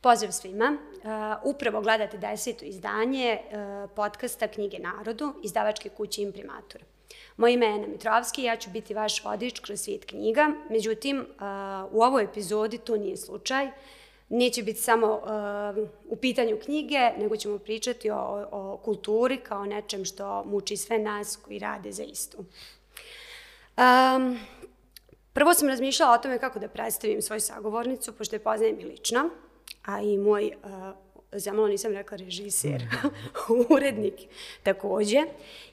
Pozdrav svima. Uh, upravo gledate deseto izdanje uh, podcasta Knjige narodu, izdavačke kuće Imprimatur. Moje ime je Ana Mitrovski ja ću biti vaš vodič kroz svijet knjiga. Međutim, uh, u ovoj epizodi to nije slučaj. Neće biti samo u pitanju knjige, nego ćemo pričati o, o kulturi kao nečem što muči sve nas koji rade za istu. Um, prvo sam razmišljala o tome kako da predstavim svoju sagovornicu, pošto je poznajem i lično a i moj, uh, za malo nisam rekla režiser, urednik takođe.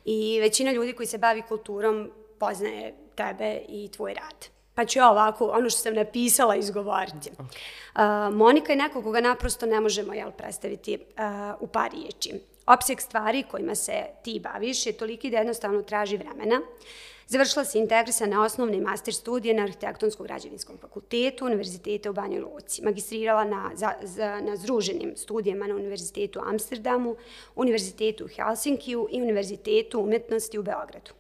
I većina ljudi koji se bavi kulturom poznaje tebe i tvoj rad. Pa ću ja ovako, ono što sam napisala, izgovoriti. Uh, Monika je neko koga naprosto ne možemo jel, predstaviti uh, u par riječi. Opseg stvari kojima se ti baviš je toliki da jednostavno traži vremena. Uh, Završila se integrisane osnovne master studije na Arhitektonskom građevinskom fakultetu Univerziteta u Banjoj Luci. Magistrirala na, za, za, na združenim studijama na Univerzitetu u Amsterdamu, Univerzitetu u Helsinkiju i Univerzitetu umetnosti u Beogradu.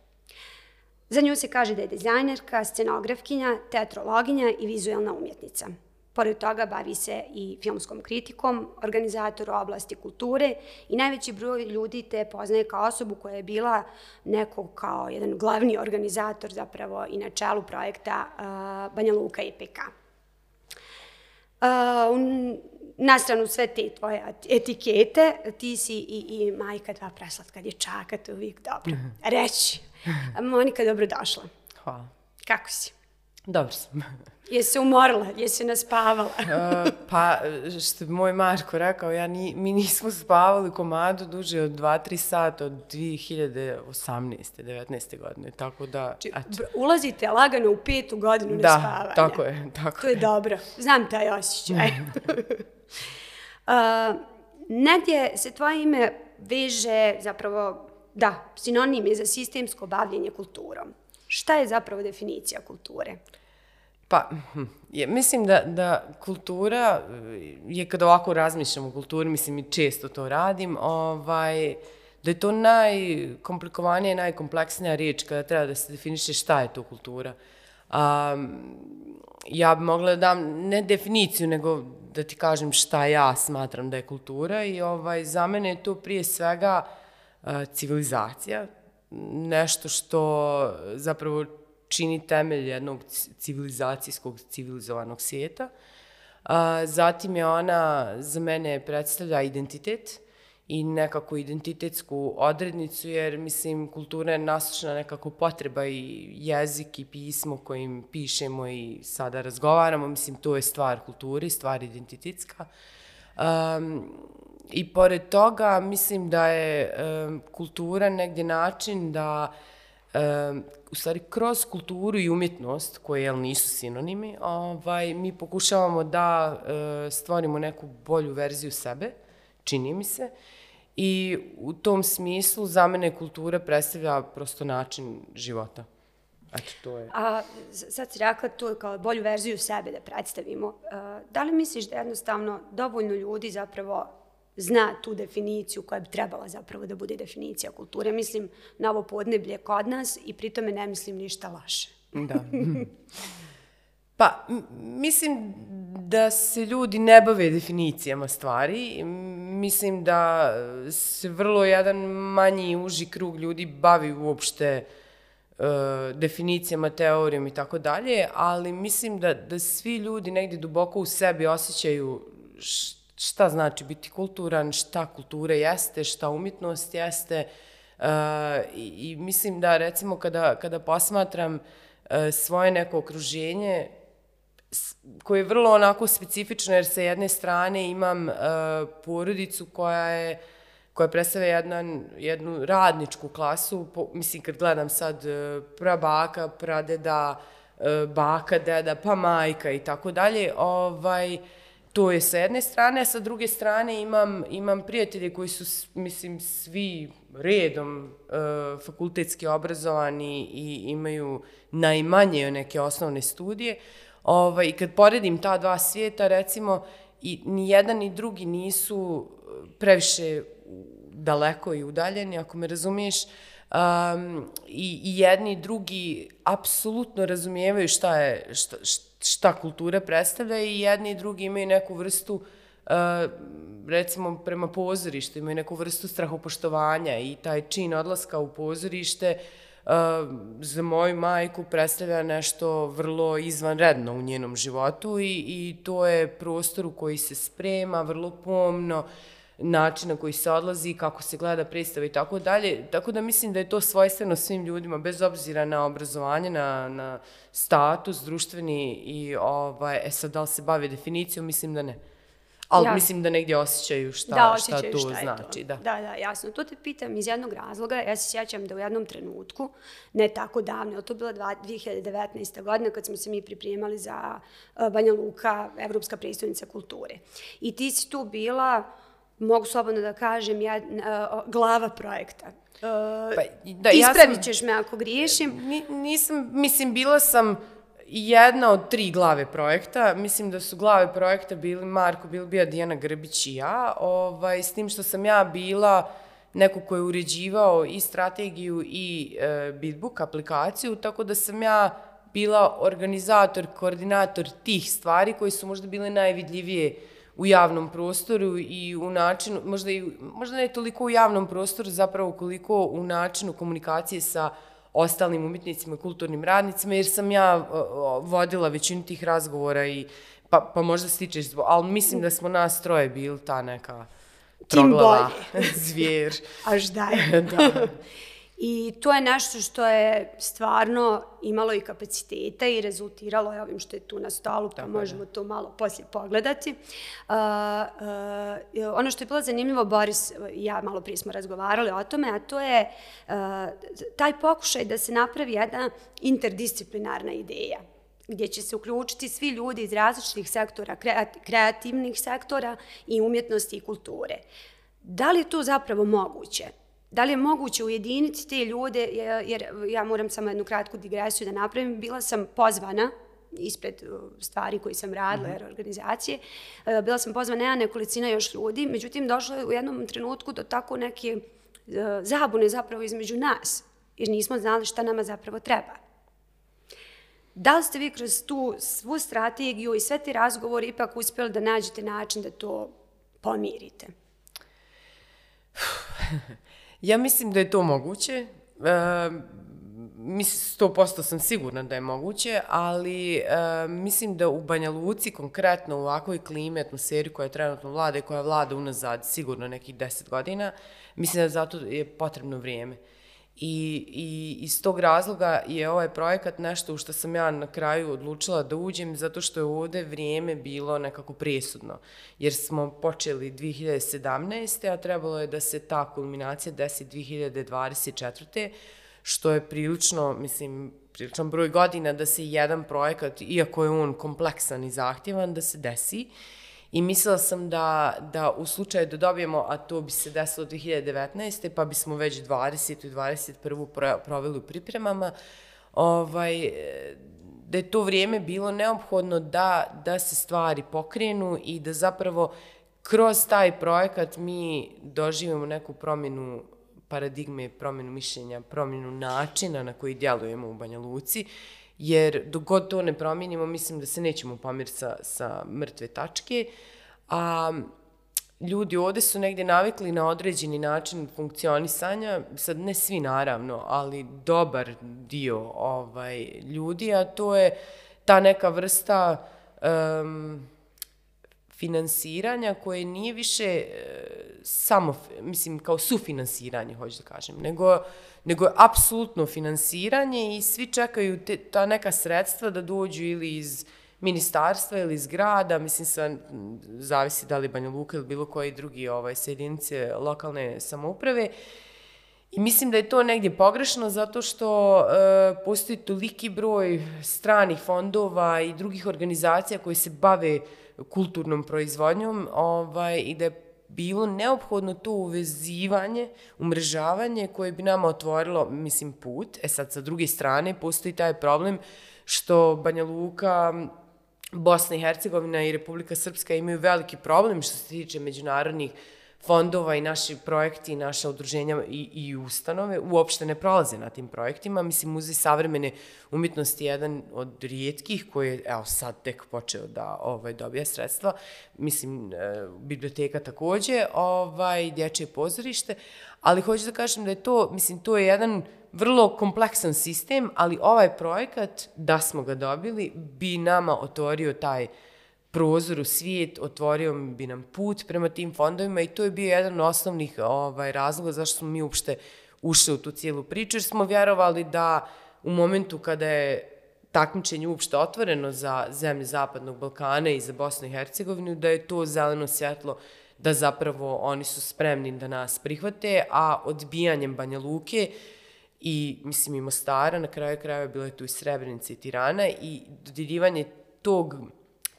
Za nju se kaže da je dizajnerka, scenografkinja, teatrologinja i vizualna umjetnica – Pored toga bavi se i filmskom kritikom, organizator oblasti kulture i najveći broj ljudi te poznaje kao osobu koja je bila neko kao jedan glavni organizator zapravo i na čelu projekta uh, Banja Luka IPK. Uh, na stranu sve te tvoje etikete, ti si i, i majka dva preslatka dječaka, to je uvijek dobro. Reći. Monika, dobrodošla. Hvala. Kako si? Dobro sam. Jesi se umorila? Jesi naspavala? uh, pa, što bi moj Marko rekao, ja ni, mi nismo spavali komadu duže od 2-3 sata od 2018. 19. godine, tako da... Či, znači, ulazite lagano u petu godinu da, nespavanja. Da, tako je, tako To je dobro. Znam taj osjećaj. uh, negdje se tvoje ime veže zapravo, da, sinonim je za sistemsko bavljenje kulturom. Šta je zapravo definicija kulture? Pa, hm, je, mislim da, da kultura je kada ovako razmišljam o kulturi, mislim i često to radim, ovaj, da je to najkomplikovanija i najkompleksnija riječ kada treba da se definiše šta je to kultura. Um, ja bi mogla da dam ne definiciju, nego da ti kažem šta ja smatram da je kultura i ovaj, za mene je to prije svega civilizacija, nešto što zapravo čini temelj jednog civilizacijskog, civilizovanog svijeta. A, zatim je ona, za mene predstavlja identitet i nekako identitetsku odrednicu, jer mislim kultura je nasučna nekako potreba i jezik i pismo kojim pišemo i sada razgovaramo, mislim to je stvar kulture, stvar identitetska. Um, I pored toga mislim da je um, kultura negdje način da um, u stvari kroz kulturu i umjetnost, koje jel, nisu sinonimi, ovaj, mi pokušavamo da uh, stvorimo neku bolju verziju sebe, čini mi se, i u tom smislu za mene kultura predstavlja prosto način života. Eto, to je. A sad si rekla to kao bolju verziju sebe da predstavimo. Uh, da li misliš da jednostavno dovoljno ljudi zapravo zna tu definiciju koja bi trebala zapravo da bude definicija kulture. Mislim na ovo podneblje kod nas i pritome ne mislim ništa laše. Da. Pa, mislim da se ljudi ne bave definicijama stvari. Mislim da se vrlo jedan manji i uži krug ljudi bavi uopšte uh, definicijama, teorijom i tako dalje, ali mislim da, da svi ljudi negdje duboko u sebi osjećaju šta znači biti kulturan, šta kultura jeste, šta umjetnost jeste. Uh, i, mislim da recimo kada, kada posmatram uh, svoje neko okruženje, koje je vrlo onako specifično, jer sa jedne strane imam uh, porodicu koja je koja predstavlja jedna, jednu radničku klasu, po, mislim kad gledam sad uh, prabaka, pradeda, uh, baka, deda, pa majka i tako dalje, ovaj, uh, to je sa jedne strane, a sa druge strane imam, imam prijatelje koji su, mislim, svi redom uh, fakultetski obrazovani i imaju najmanje neke osnovne studije. Ovaj, kad poredim ta dva svijeta, recimo, i ni jedan ni drugi nisu previše daleko i udaljeni, ako me razumiješ, um, i, i jedni i drugi apsolutno razumijevaju šta je, šta, šta kultura predstavlja i jedni i drugi imaju neku vrstu recimo prema pozorištu imaju neku vrstu strahopoštovanja i taj čin odlaska u pozorište uh, za moju majku predstavlja nešto vrlo izvanredno u njenom životu i, i to je prostor u koji se sprema vrlo pomno, način na koji se odlazi, kako se gleda predstava i tako dalje. Tako da mislim da je to svojstveno svim ljudima, bez obzira na obrazovanje, na, na status društveni i ovaj, e sad da li se bavi definicijom, mislim da ne. Ali ja. mislim da negdje osjećaju šta, da, osjećaju šta to šta znači. To. Da. da, da, jasno. To te pitam iz jednog razloga. Ja se sjećam da u jednom trenutku, ne tako davno, to je bila 2019. godina kad smo se mi pripremali za uh, Banja Luka, Evropska predstavnica kulture. I ti si tu bila, mogu slobodno da kažem, uh, glava projekta. Uh, pa, da, ispravit ćeš ja sam, me ako griješim. Ni, nisam, mislim, bila sam jedna od tri glave projekta. Mislim da su glave projekta bili Marko Bilbija, Dijana Grbić i ja. Ovaj, s tim što sam ja bila neko ko je uređivao i strategiju i e, Bitbook aplikaciju, tako da sam ja bila organizator, koordinator tih stvari koji su možda bile najvidljivije u javnom prostoru i u načinu, možda, i, možda ne toliko u javnom prostoru, zapravo koliko u načinu komunikacije sa ostalim umjetnicima i kulturnim radnicima, jer sam ja vodila većinu tih razgovora i pa, pa možda stičeš, ali mislim da smo nas troje bili ta neka troglava zvijer. Až daj. da. I to je nešto što je stvarno imalo i kapaciteta i rezultiralo je ovim što je tu na stolu, pa Tako možemo je. to malo poslije pogledati. Uh, uh, ono što je bilo zanimljivo, Boris i ja malo prije smo razgovarali o tome, a to je uh, taj pokušaj da se napravi jedna interdisciplinarna ideja gdje će se uključiti svi ljudi iz različitih sektora, kreativnih sektora i umjetnosti i kulture. Da li je to zapravo moguće? Da li je moguće ujediniti te ljude, jer ja moram samo jednu kratku digresiju da napravim, bila sam pozvana ispred uh, stvari koji sam radila, jer organizacije. Uh, bila sam pozvana jedna nekolicina još ljudi, međutim došlo je u jednom trenutku do tako neke uh, zabune zapravo između nas, jer nismo znali šta nama zapravo treba. Da li ste vi kroz tu svu strategiju i sve ti razgovori ipak uspjeli da nađete način da to pomirite? Ja mislim da je to moguće. E, mislim, 100% sam sigurna da je moguće, ali e, mislim da u Banja Luci, konkretno u ovakvoj klimi, atmosferi koja je trenutno vlada i koja vlada unazad sigurno nekih 10 godina, mislim da zato je potrebno vrijeme. I, I iz tog razloga je ovaj projekat nešto u što sam ja na kraju odlučila da uđem, zato što je ovde vrijeme bilo nekako presudno. Jer smo počeli 2017. a trebalo je da se ta kulminacija desi 2024. što je prilično, mislim, priličan broj godina da se jedan projekat, iako je on kompleksan i zahtjevan, da se desi. I mislila sam da, da u slučaju da dobijemo, a to bi se desilo 2019. pa bismo već 20. i 21. proveli u pripremama, ovaj, da je to vrijeme bilo neophodno da, da se stvari pokrenu i da zapravo kroz taj projekat mi doživimo neku promjenu paradigme, promjenu mišljenja, promjenu načina na koji djelujemo u Banja Luci jer dok god to ne promijenimo, mislim da se nećemo pomiriti sa, sa mrtve tačke. A ljudi ovde su negdje navikli na određeni način funkcionisanja, sad ne svi naravno, ali dobar dio ovaj, ljudi, a to je ta neka vrsta um, finansiranja koje nije više e, samo, mislim, kao sufinansiranje, hoću da kažem, nego nego je apsolutno finansiranje i svi čekaju te, ta neka sredstva da dođu ili iz ministarstva ili iz grada, mislim sa, zavisi da li Banja Luka ili bilo koji drugi ovaj, sjedinice lokalne samouprave. I mislim da je to negdje pogrešno zato što e, postoji toliki broj stranih fondova i drugih organizacija koji se bave kulturnom proizvodnjom ovaj, i da je bilo neophodno to uvezivanje, umrežavanje koje bi nama otvorilo, mislim, put. E sad, sa druge strane, postoji taj problem što Banja Luka, Bosna i Hercegovina i Republika Srpska imaju veliki problem što se tiče međunarodnih fondova i naši projekti i naša udruženja i, i ustanove uopšte ne prolaze na tim projektima. Mislim, Muzej savremene umjetnosti je jedan od rijetkih koji je, evo sad tek počeo da ovaj, dobije sredstva. Mislim, e, biblioteka takođe, ovaj, dječje pozorište, ali hoću da kažem da je to, mislim, to je jedan vrlo kompleksan sistem, ali ovaj projekat, da smo ga dobili, bi nama otvorio taj prozor u svijet, otvorio bi nam put prema tim fondovima i to je bio jedan od osnovnih ovaj, razloga zašto smo mi uopšte ušli u tu cijelu priču, jer smo vjerovali da u momentu kada je takmičenje uopšte otvoreno za zemlje Zapadnog Balkana i za Bosnu i Hercegovinu, da je to zeleno svjetlo da zapravo oni su spremni da nas prihvate, a odbijanjem Banja Luke i, mislim, i Mostara, na kraju kraja bilo je tu i Srebrenica i Tirana i dodjeljivanje tog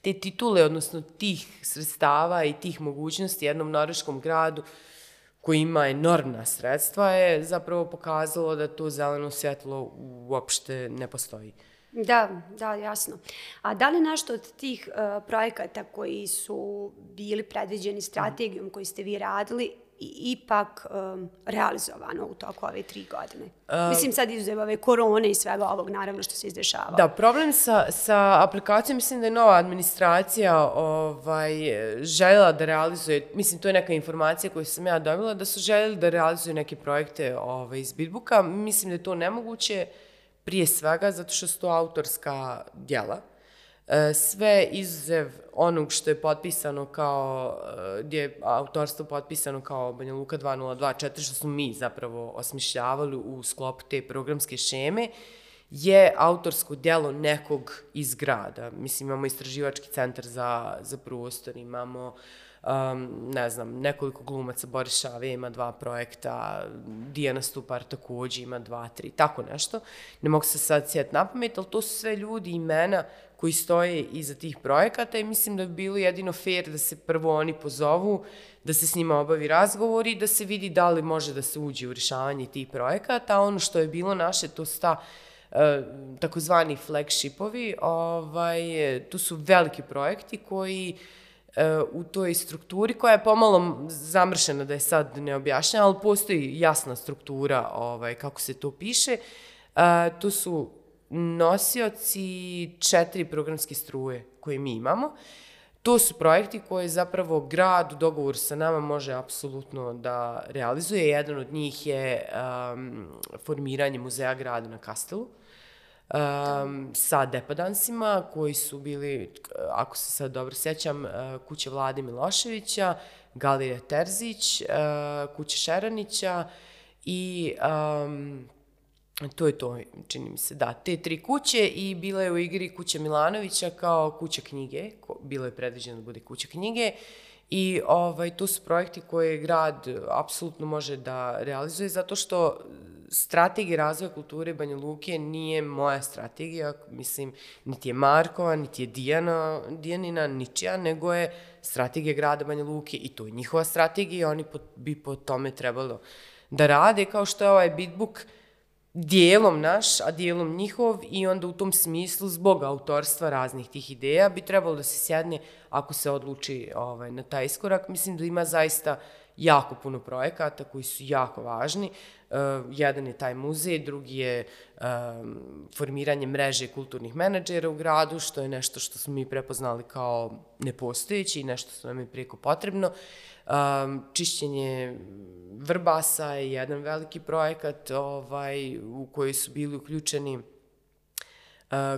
te titule, odnosno tih sredstava i tih mogućnosti jednom norveškom gradu koji ima enormna sredstva je zapravo pokazalo da to zeleno svjetlo uopšte ne postoji. Da, da, jasno. A da li nešto od tih uh, projekata koji su bili predviđeni strategijom koju ste vi radili ipak um, realizovano u toku ove tri godine. Um, mislim sad izuzev ove korone i svega ovog, naravno, što se izdešava. Da, problem sa, sa aplikacijom, mislim da je nova administracija ovaj, željela da realizuje, mislim, to je neka informacija koju sam ja dobila, da su željeli da realizuju neke projekte ovaj, iz Bitbooka. Mislim da je to nemoguće, prije svega, zato što su to autorska djela. Sve izuzev onog što je potpisano kao, e, gdje je autorstvo potpisano kao Banja Luka 2024, što smo mi zapravo osmišljavali u sklopu te programske šeme, je autorsko djelo nekog iz grada. Mislim, imamo istraživački centar za, za prostor, imamo um, ne znam, nekoliko glumaca, Boris Šave ima dva projekta, Dijana Stupar takođe ima dva, tri, tako nešto. Ne mogu se sad sjeti na pamet, ali to su sve ljudi, imena koji stoje iza tih projekata i mislim da bi bilo jedino fair da se prvo oni pozovu, da se s njima obavi razgovor i da se vidi da li može da se uđe u rješavanje tih projekata. Ono što je bilo naše, to su ta uh, takozvani flagshipovi, ovaj, to su veliki projekti koji uh, u toj strukturi koja je pomalo zamršena da je sad ne objašnjena, ali postoji jasna struktura ovaj, kako se to piše. Uh, to su nosioci četiri programske struje koje mi imamo. To su projekti koje zapravo grad u dogovoru sa nama može apsolutno da realizuje. Jedan od njih je um, formiranje muzeja grada na Kastelu um, sa depadansima koji su bili, ako se sad dobro sjećam, uh, kuće Vlade Miloševića, Galerija Terzić, uh, kuće Šeranića i um, To je to, čini mi se, da. Te tri kuće i bila je u igri kuća Milanovića kao kuća knjige, ko, bilo je predviđeno da bude kuća knjige i ovaj, to su projekti koje grad apsolutno može da realizuje zato što strategija razvoja kulture Banja Luke nije moja strategija, mislim, niti je Markova, niti je Dijana, Dijanina, ničija, nego je strategija grada Banja Luke i to je njihova strategija i oni po, bi po tome trebalo da rade, kao što je ovaj bitbook, dijelom naš, a dijelom njihov i onda u tom smislu zbog autorstva raznih tih ideja bi trebalo da se sjedne ako se odluči ovaj, na taj iskorak. Mislim da ima zaista jako puno projekata koji su jako važni. Uh, jedan je taj muzej, drugi je um, formiranje mreže kulturnih menadžera u gradu, što je nešto što smo mi prepoznali kao nepostojeći i nešto što nam je prijeko potrebno. Um, čišćenje Vrbasa je jedan veliki projekat ovaj, u koji su bili uključeni uh,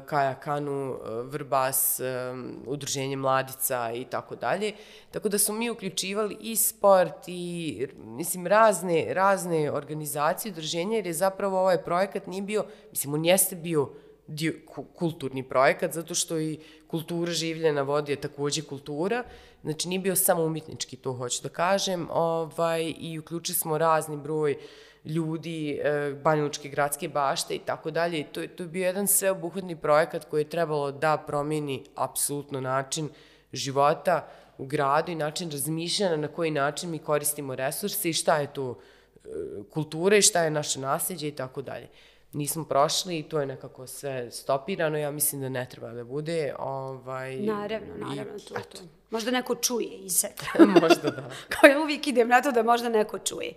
Kaja Kanu, uh, Vrbas, um, Udruženje mladica i tako dalje. Tako da smo mi uključivali i sport i mislim razne, razne organizacije, udruženja, jer je zapravo ovaj projekat nije bio, mislim, on jeste bio dio, kulturni projekat, zato što i kultura življa na vodi je takođe kultura, znači nije bio samo umjetnički, to hoću da kažem, ovaj, i uključili smo razni broj ljudi, e, Banjalučke gradske bašte i tako dalje. To, to je bio jedan sveobuhvatni projekat koji je trebalo da promijeni apsolutno način života u gradu i način razmišljanja na koji način mi koristimo resurse i šta je to e, kultura i šta je naše nasljeđe i tako dalje nismo prošli i to je nekako sve stopirano. Ja mislim da ne treba da bude. Ovaj, naravno, naravno, to, to. Možda neko čuje i se. možda da. Kao ja uvijek idem na to da možda neko čuje.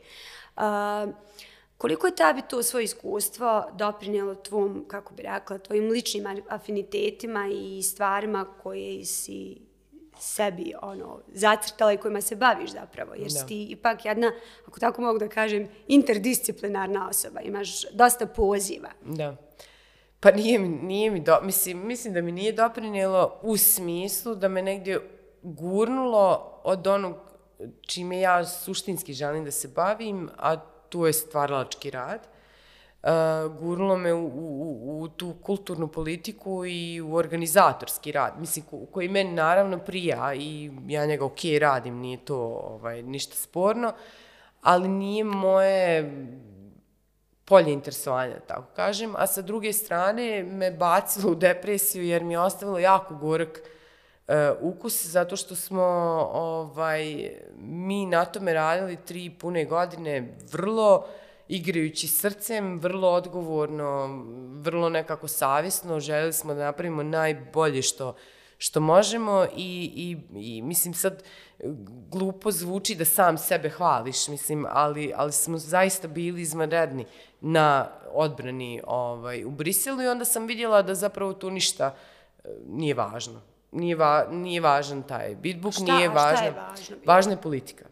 Uh, koliko je tebi to svoje iskustvo doprinjelo tvom, kako bi rekla, tvojim ličnim afinitetima i stvarima koje si sebi ono, zacrtala i kojima se baviš zapravo, jer da. si ti ipak jedna, ako tako mogu da kažem, interdisciplinarna osoba, imaš dosta poziva. Da. Pa nije mi, nije mi do, mislim, mislim da mi nije doprinjelo u smislu da me negdje gurnulo od onog čime ja suštinski želim da se bavim, a tu je stvaralački rad. Uh, gurnulo me u, u, u tu kulturnu politiku i u organizatorski rad, mislim, ko, koji meni naravno prija i ja njega ok radim, nije to ovaj, ništa sporno, ali nije moje polje interesovanja, da tako kažem, a sa druge strane me bacilo u depresiju jer mi je ostavilo jako gorak uh, ukus, zato što smo ovaj, mi na tome radili tri pune godine vrlo igrajući srcem, vrlo odgovorno, vrlo nekako savjesno, želeli smo da napravimo najbolje što, što možemo i, i, i mislim sad glupo zvuči da sam sebe hvališ, mislim, ali, ali smo zaista bili izvanredni na odbrani ovaj, u Briselu i onda sam vidjela da zapravo tu ništa e, nije važno. Nije, va, nije važan taj bitbook, šta, nije važno. Šta je važno? Važna je politika.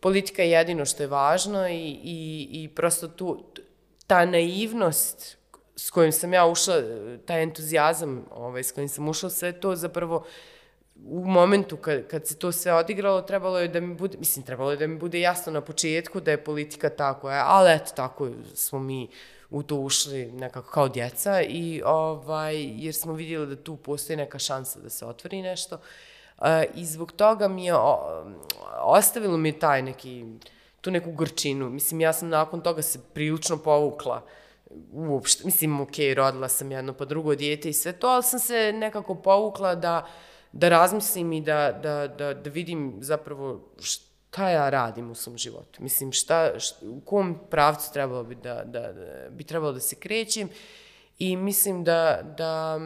Politika je jedino što je važno i, i, i prosto tu, ta naivnost s kojim sam ja ušla, taj entuzijazam ovaj, s kojim sam ušla, sve to zapravo u momentu kad, kad se to sve odigralo, trebalo je da mi bude, mislim, trebalo je da mi bude jasno na početku da je politika tako, je, ali eto, tako smo mi u to ušli nekako kao djeca i ovaj, jer smo vidjeli da tu postoji neka šansa da se otvori nešto. Uh, I zbog toga mi je, ostavilo mi je taj neki, tu neku gorčinu. Mislim, ja sam nakon toga se prilično povukla uopšte, mislim, ok, rodila sam jedno pa drugo dijete i sve to, ali sam se nekako povukla da da razmislim i da, da, da, da vidim zapravo šta ja radim u svom životu. Mislim, šta, šta, u kom pravcu trebalo bi da, da, da, bi trebalo da se krećem i mislim da, da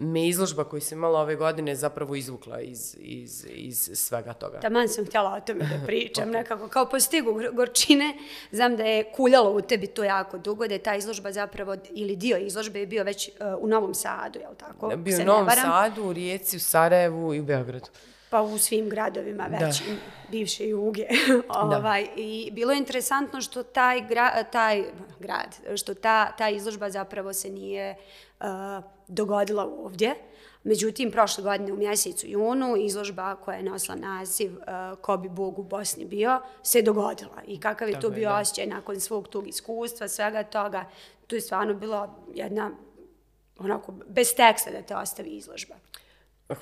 me izložba koju sam imala ove godine zapravo izvukla iz, iz, iz svega toga. Taman sam htjela o tome da pričam, nekako kao po stigu gorčine. Znam da je kuljalo u tebi to jako dugo, da je ta izložba zapravo, ili dio izložbe je bio već uh, u Novom Sadu, je li tako? Bio u Novom Sadu, u Rijeci, u Sarajevu i u Beogradu. Pa u svim gradovima već, da. bivše Juge. ovaj, da. I bilo je interesantno što taj, gra, taj grad, što ta, ta izložba zapravo se nije dogodila ovdje. Međutim, prošle godine u mjesecu junu izložba koja je nosila naziv uh, Ko bi Bog u Bosni bio, se dogodila. I kakav je Tako to bio da. osjećaj nakon svog tog iskustva, svega toga, to je stvarno bila jedna onako, bez teksta da te ostavi izložba.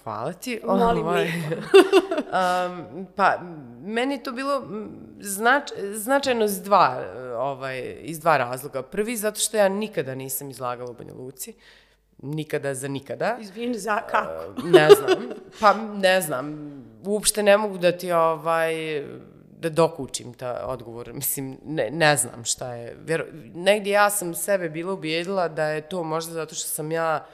Hvala ti. Molim ovaj, um, pa, meni to bilo znač, značajno iz dva, ovaj, iz dva razloga. Prvi, zato što ja nikada nisam izlagala u Banja Luci. Nikada za nikada. Izvini, za kako? Uh, ne znam. Pa, ne znam. Uopšte ne mogu da ti ovaj, da dokučim ta odgovor. Mislim, ne, ne znam šta je. Vjero, negdje ja sam sebe bila ubijedila da je to možda zato što sam ja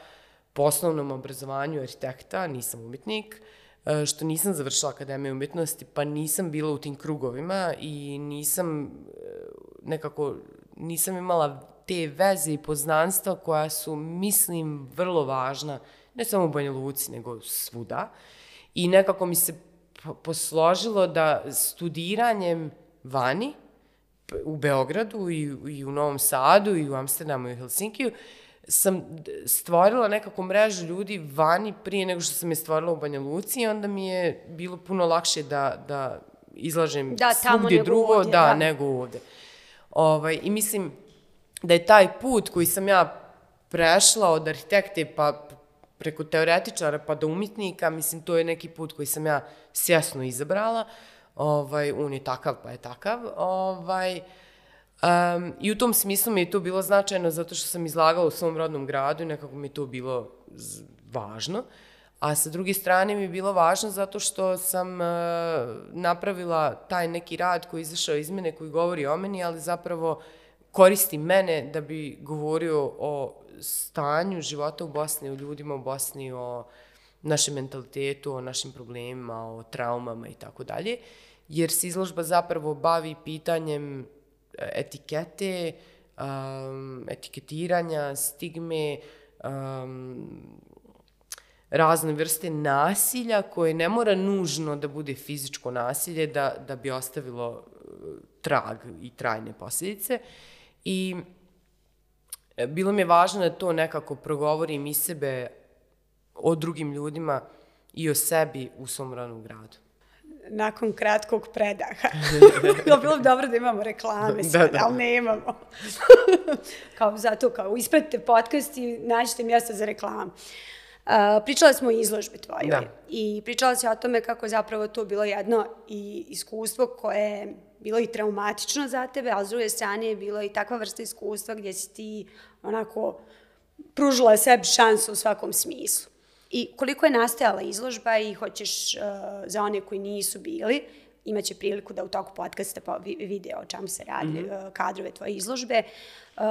po osnovnom obrazovanju arhitekta, nisam umjetnik, e, što nisam završila Akademiju umjetnosti, pa nisam bila u tim krugovima i nisam e, nekako, nisam imala te veze i poznanstva koja su, mislim, vrlo važna, ne samo u Banja Luci, nego svuda. I nekako mi se posložilo da studiranjem vani, u Beogradu i, i u Novom Sadu i u Amsterdamu i u Helsinkiju, sam stvorila nekako mrežu ljudi vani prije nego što sam je stvorila u Banja Luci i onda mi je bilo puno lakše da, da izlažem da, svugdje drugo ovdje, da, da, nego ovdje. Ovaj, I mislim da je taj put koji sam ja prešla od arhitekte pa preko teoretičara pa do umjetnika, mislim, to je neki put koji sam ja svjesno izabrala. Ovaj, on je takav, pa je takav. Ovaj, uh, Um, I u tom smislu mi je to bilo značajno zato što sam izlagala u svom rodnom gradu i nekako mi je to bilo važno. A sa druge strane mi je bilo važno zato što sam uh, napravila taj neki rad koji je izašao iz mene, koji govori o meni, ali zapravo koristi mene da bi govorio o stanju života u Bosni, o ljudima u Bosni, o našem mentalitetu, o našim problemima, o traumama i tako dalje, jer se izložba zapravo bavi pitanjem e, etikete, um, etiketiranja, stigme, um, razne vrste nasilja koje ne mora nužno da bude fizičko nasilje da, da bi ostavilo e, trag i trajne posljedice. I e, bilo mi je važno da to nekako progovorim i sebe o drugim ljudima i o sebi u svom ranom gradu. Nakon kratkog predaha. bilo bi dobro da imamo reklame sve, da, da. ali nemamo. kao zato, kao ispratite podcast i nađete mjesto za reklamu. Uh, pričala smo o izložbi tvojoj da. i pričala se o tome kako je zapravo to bilo jedno i iskustvo koje je bilo i traumatično za tebe, ali s druge strane je bilo i takva vrsta iskustva gdje si ti onako pružila sebi šansu u svakom smislu. I koliko je nastajala izložba i hoćeš uh, za one koji nisu bili, imaće priliku da u toku podcasta vide o čemu se radi, mm -hmm. kadrove tvoje izložbe. Uh,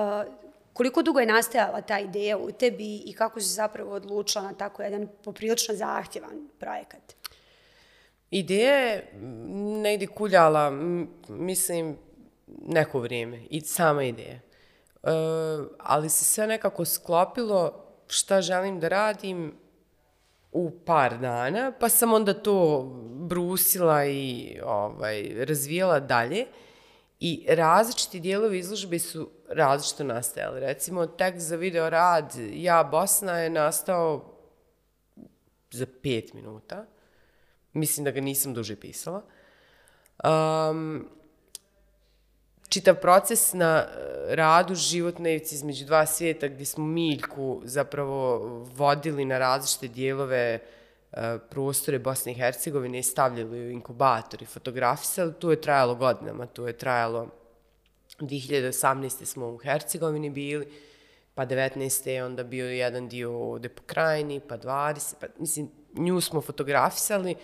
koliko dugo je nastajala ta ideja u tebi i kako si zapravo odlučila na tako jedan poprilično zahtjevan projekat? Ideja je negdje kuljala, mislim, neko vrijeme i sama ideja. Uh, ali se sve nekako sklopilo šta želim da radim u par dana, pa sam onda to brusila i ovaj, razvijala dalje. I različiti dijelovi izložbe su različito nastajali. Recimo, tekst za video rad Ja Bosna je nastao za pet minuta. Mislim da ga nisam duže pisala. Um, čitav proces na eh, radu životnevici između dva svijeta gdje smo Miljku zapravo vodili na različite dijelove eh, prostore Bosne i Hercegovine i stavljali u inkubator i fotografisali. To je trajalo godinama, to je trajalo 2018. smo u Hercegovini bili, pa 19. je onda bio jedan dio ovde po krajini, pa 20. Pa, mislim, nju smo fotografisali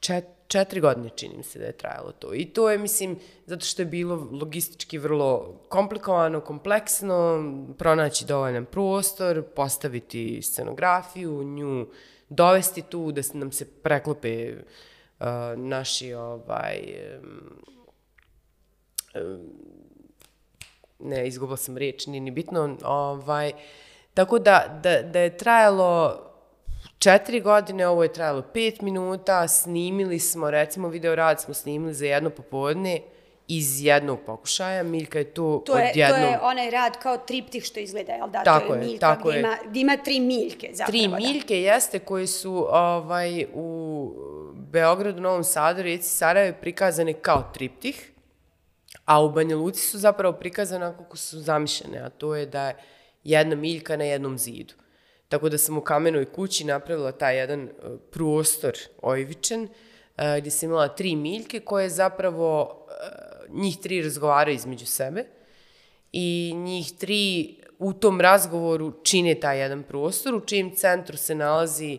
čet, četiri godine čini mi se da je trajalo to. I to je, mislim, zato što je bilo logistički vrlo komplikovano, kompleksno, pronaći dovoljan prostor, postaviti scenografiju, nju dovesti tu da nam se preklope uh, naši ovaj, um, ne, izgubila sam riječ, nije ni bitno, ovaj, tako da, da, da je trajalo četiri godine, ovo je trajalo pet minuta, snimili smo, recimo video rad smo snimili za jedno popodne, iz jednog pokušaja, Miljka je to, to je, odjednom... To je onaj rad kao triptih što izgleda, jel da? Tako to je, Miljka, tako gdje je. Ima, gdje ima tri Miljke zapravo. Tri Miljke da. jeste koje su ovaj, u Beogradu, Novom Sadu, Rijeci, Sarajevo prikazane kao triptih, A u Banja Luci su zapravo prikazane kako su zamišljene, a to je da je jedna miljka na jednom zidu. Tako da sam u kamenoj kući napravila taj jedan e, prostor ojvičen, e, gdje sam imala tri miljke koje zapravo e, njih tri razgovaraju između sebe i njih tri u tom razgovoru čine taj jedan prostor u čijem centru se nalazi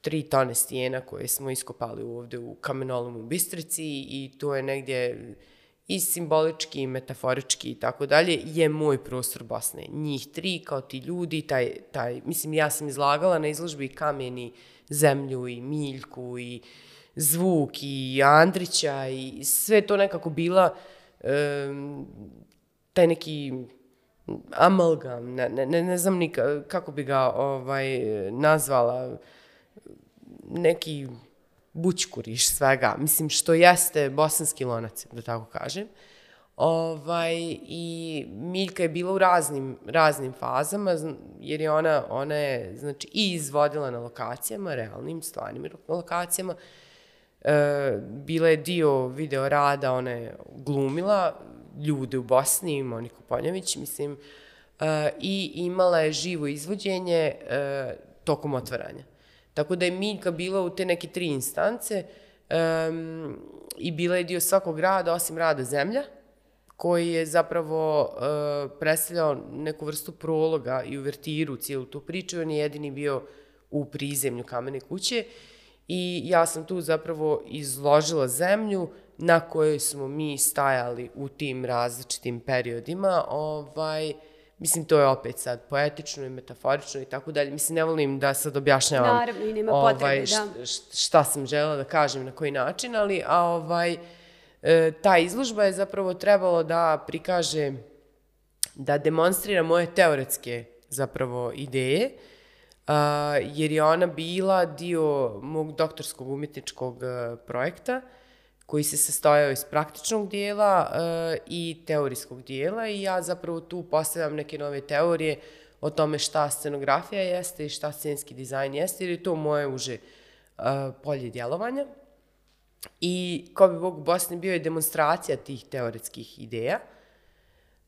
tri tone stijena koje smo iskopali ovde u kamenolom u Bistrici i to je negdje i simbolički, i metaforički i tako dalje, je moj prostor Bosne. Njih tri, kao ti ljudi, taj, taj, mislim, ja sam izlagala na izložbi kameni, zemlju i miljku i zvuk i Andrića i sve to nekako bila um, taj neki amalgam, ne, ne, ne znam ni kako bi ga ovaj, nazvala, neki bućkuriš svega, mislim što jeste bosanski lonac, da tako kažem. Ovaj, I Miljka je bila u raznim, raznim fazama, jer je ona, ona je znači, i izvodila na lokacijama, realnim, stvarnim lokacijama. E, bila je dio video rada, ona je glumila ljude u Bosni, Moniku Poljević, mislim, e, i imala je živo izvođenje e, tokom otvaranja. Tako da je Miljka bila u te neke tri instance um, i bila je dio svakog rada, osim rada Zemlja, koji je zapravo uh, predstavljao neku vrstu prologa i uvertiru cijelu tu priču. On je jedini bio u prizemlju kamene kuće i ja sam tu zapravo izložila zemlju na kojoj smo mi stajali u tim različitim periodima. Ovaj, Mislim, to je opet sad poetično i metaforično i tako dalje. Mislim, ne volim da sad objašnjavam Naravno, i nema potrebe, ovaj, da. šta, šta sam želela da kažem, na koji način, ali a, ovaj, e, ta izložba je zapravo trebalo da prikaže, da demonstrira moje teoretske zapravo ideje, a, jer je ona bila dio mog doktorskog umjetničkog a, projekta, koji se sastojao iz praktičnog dijela uh, i teorijskog dijela i ja zapravo tu postavljam neke nove teorije o tome šta scenografija jeste i šta scenski dizajn jeste, jer je to moje uže uh, polje djelovanja. I ko bi Bog u Bosni bio je demonstracija tih teoretskih ideja.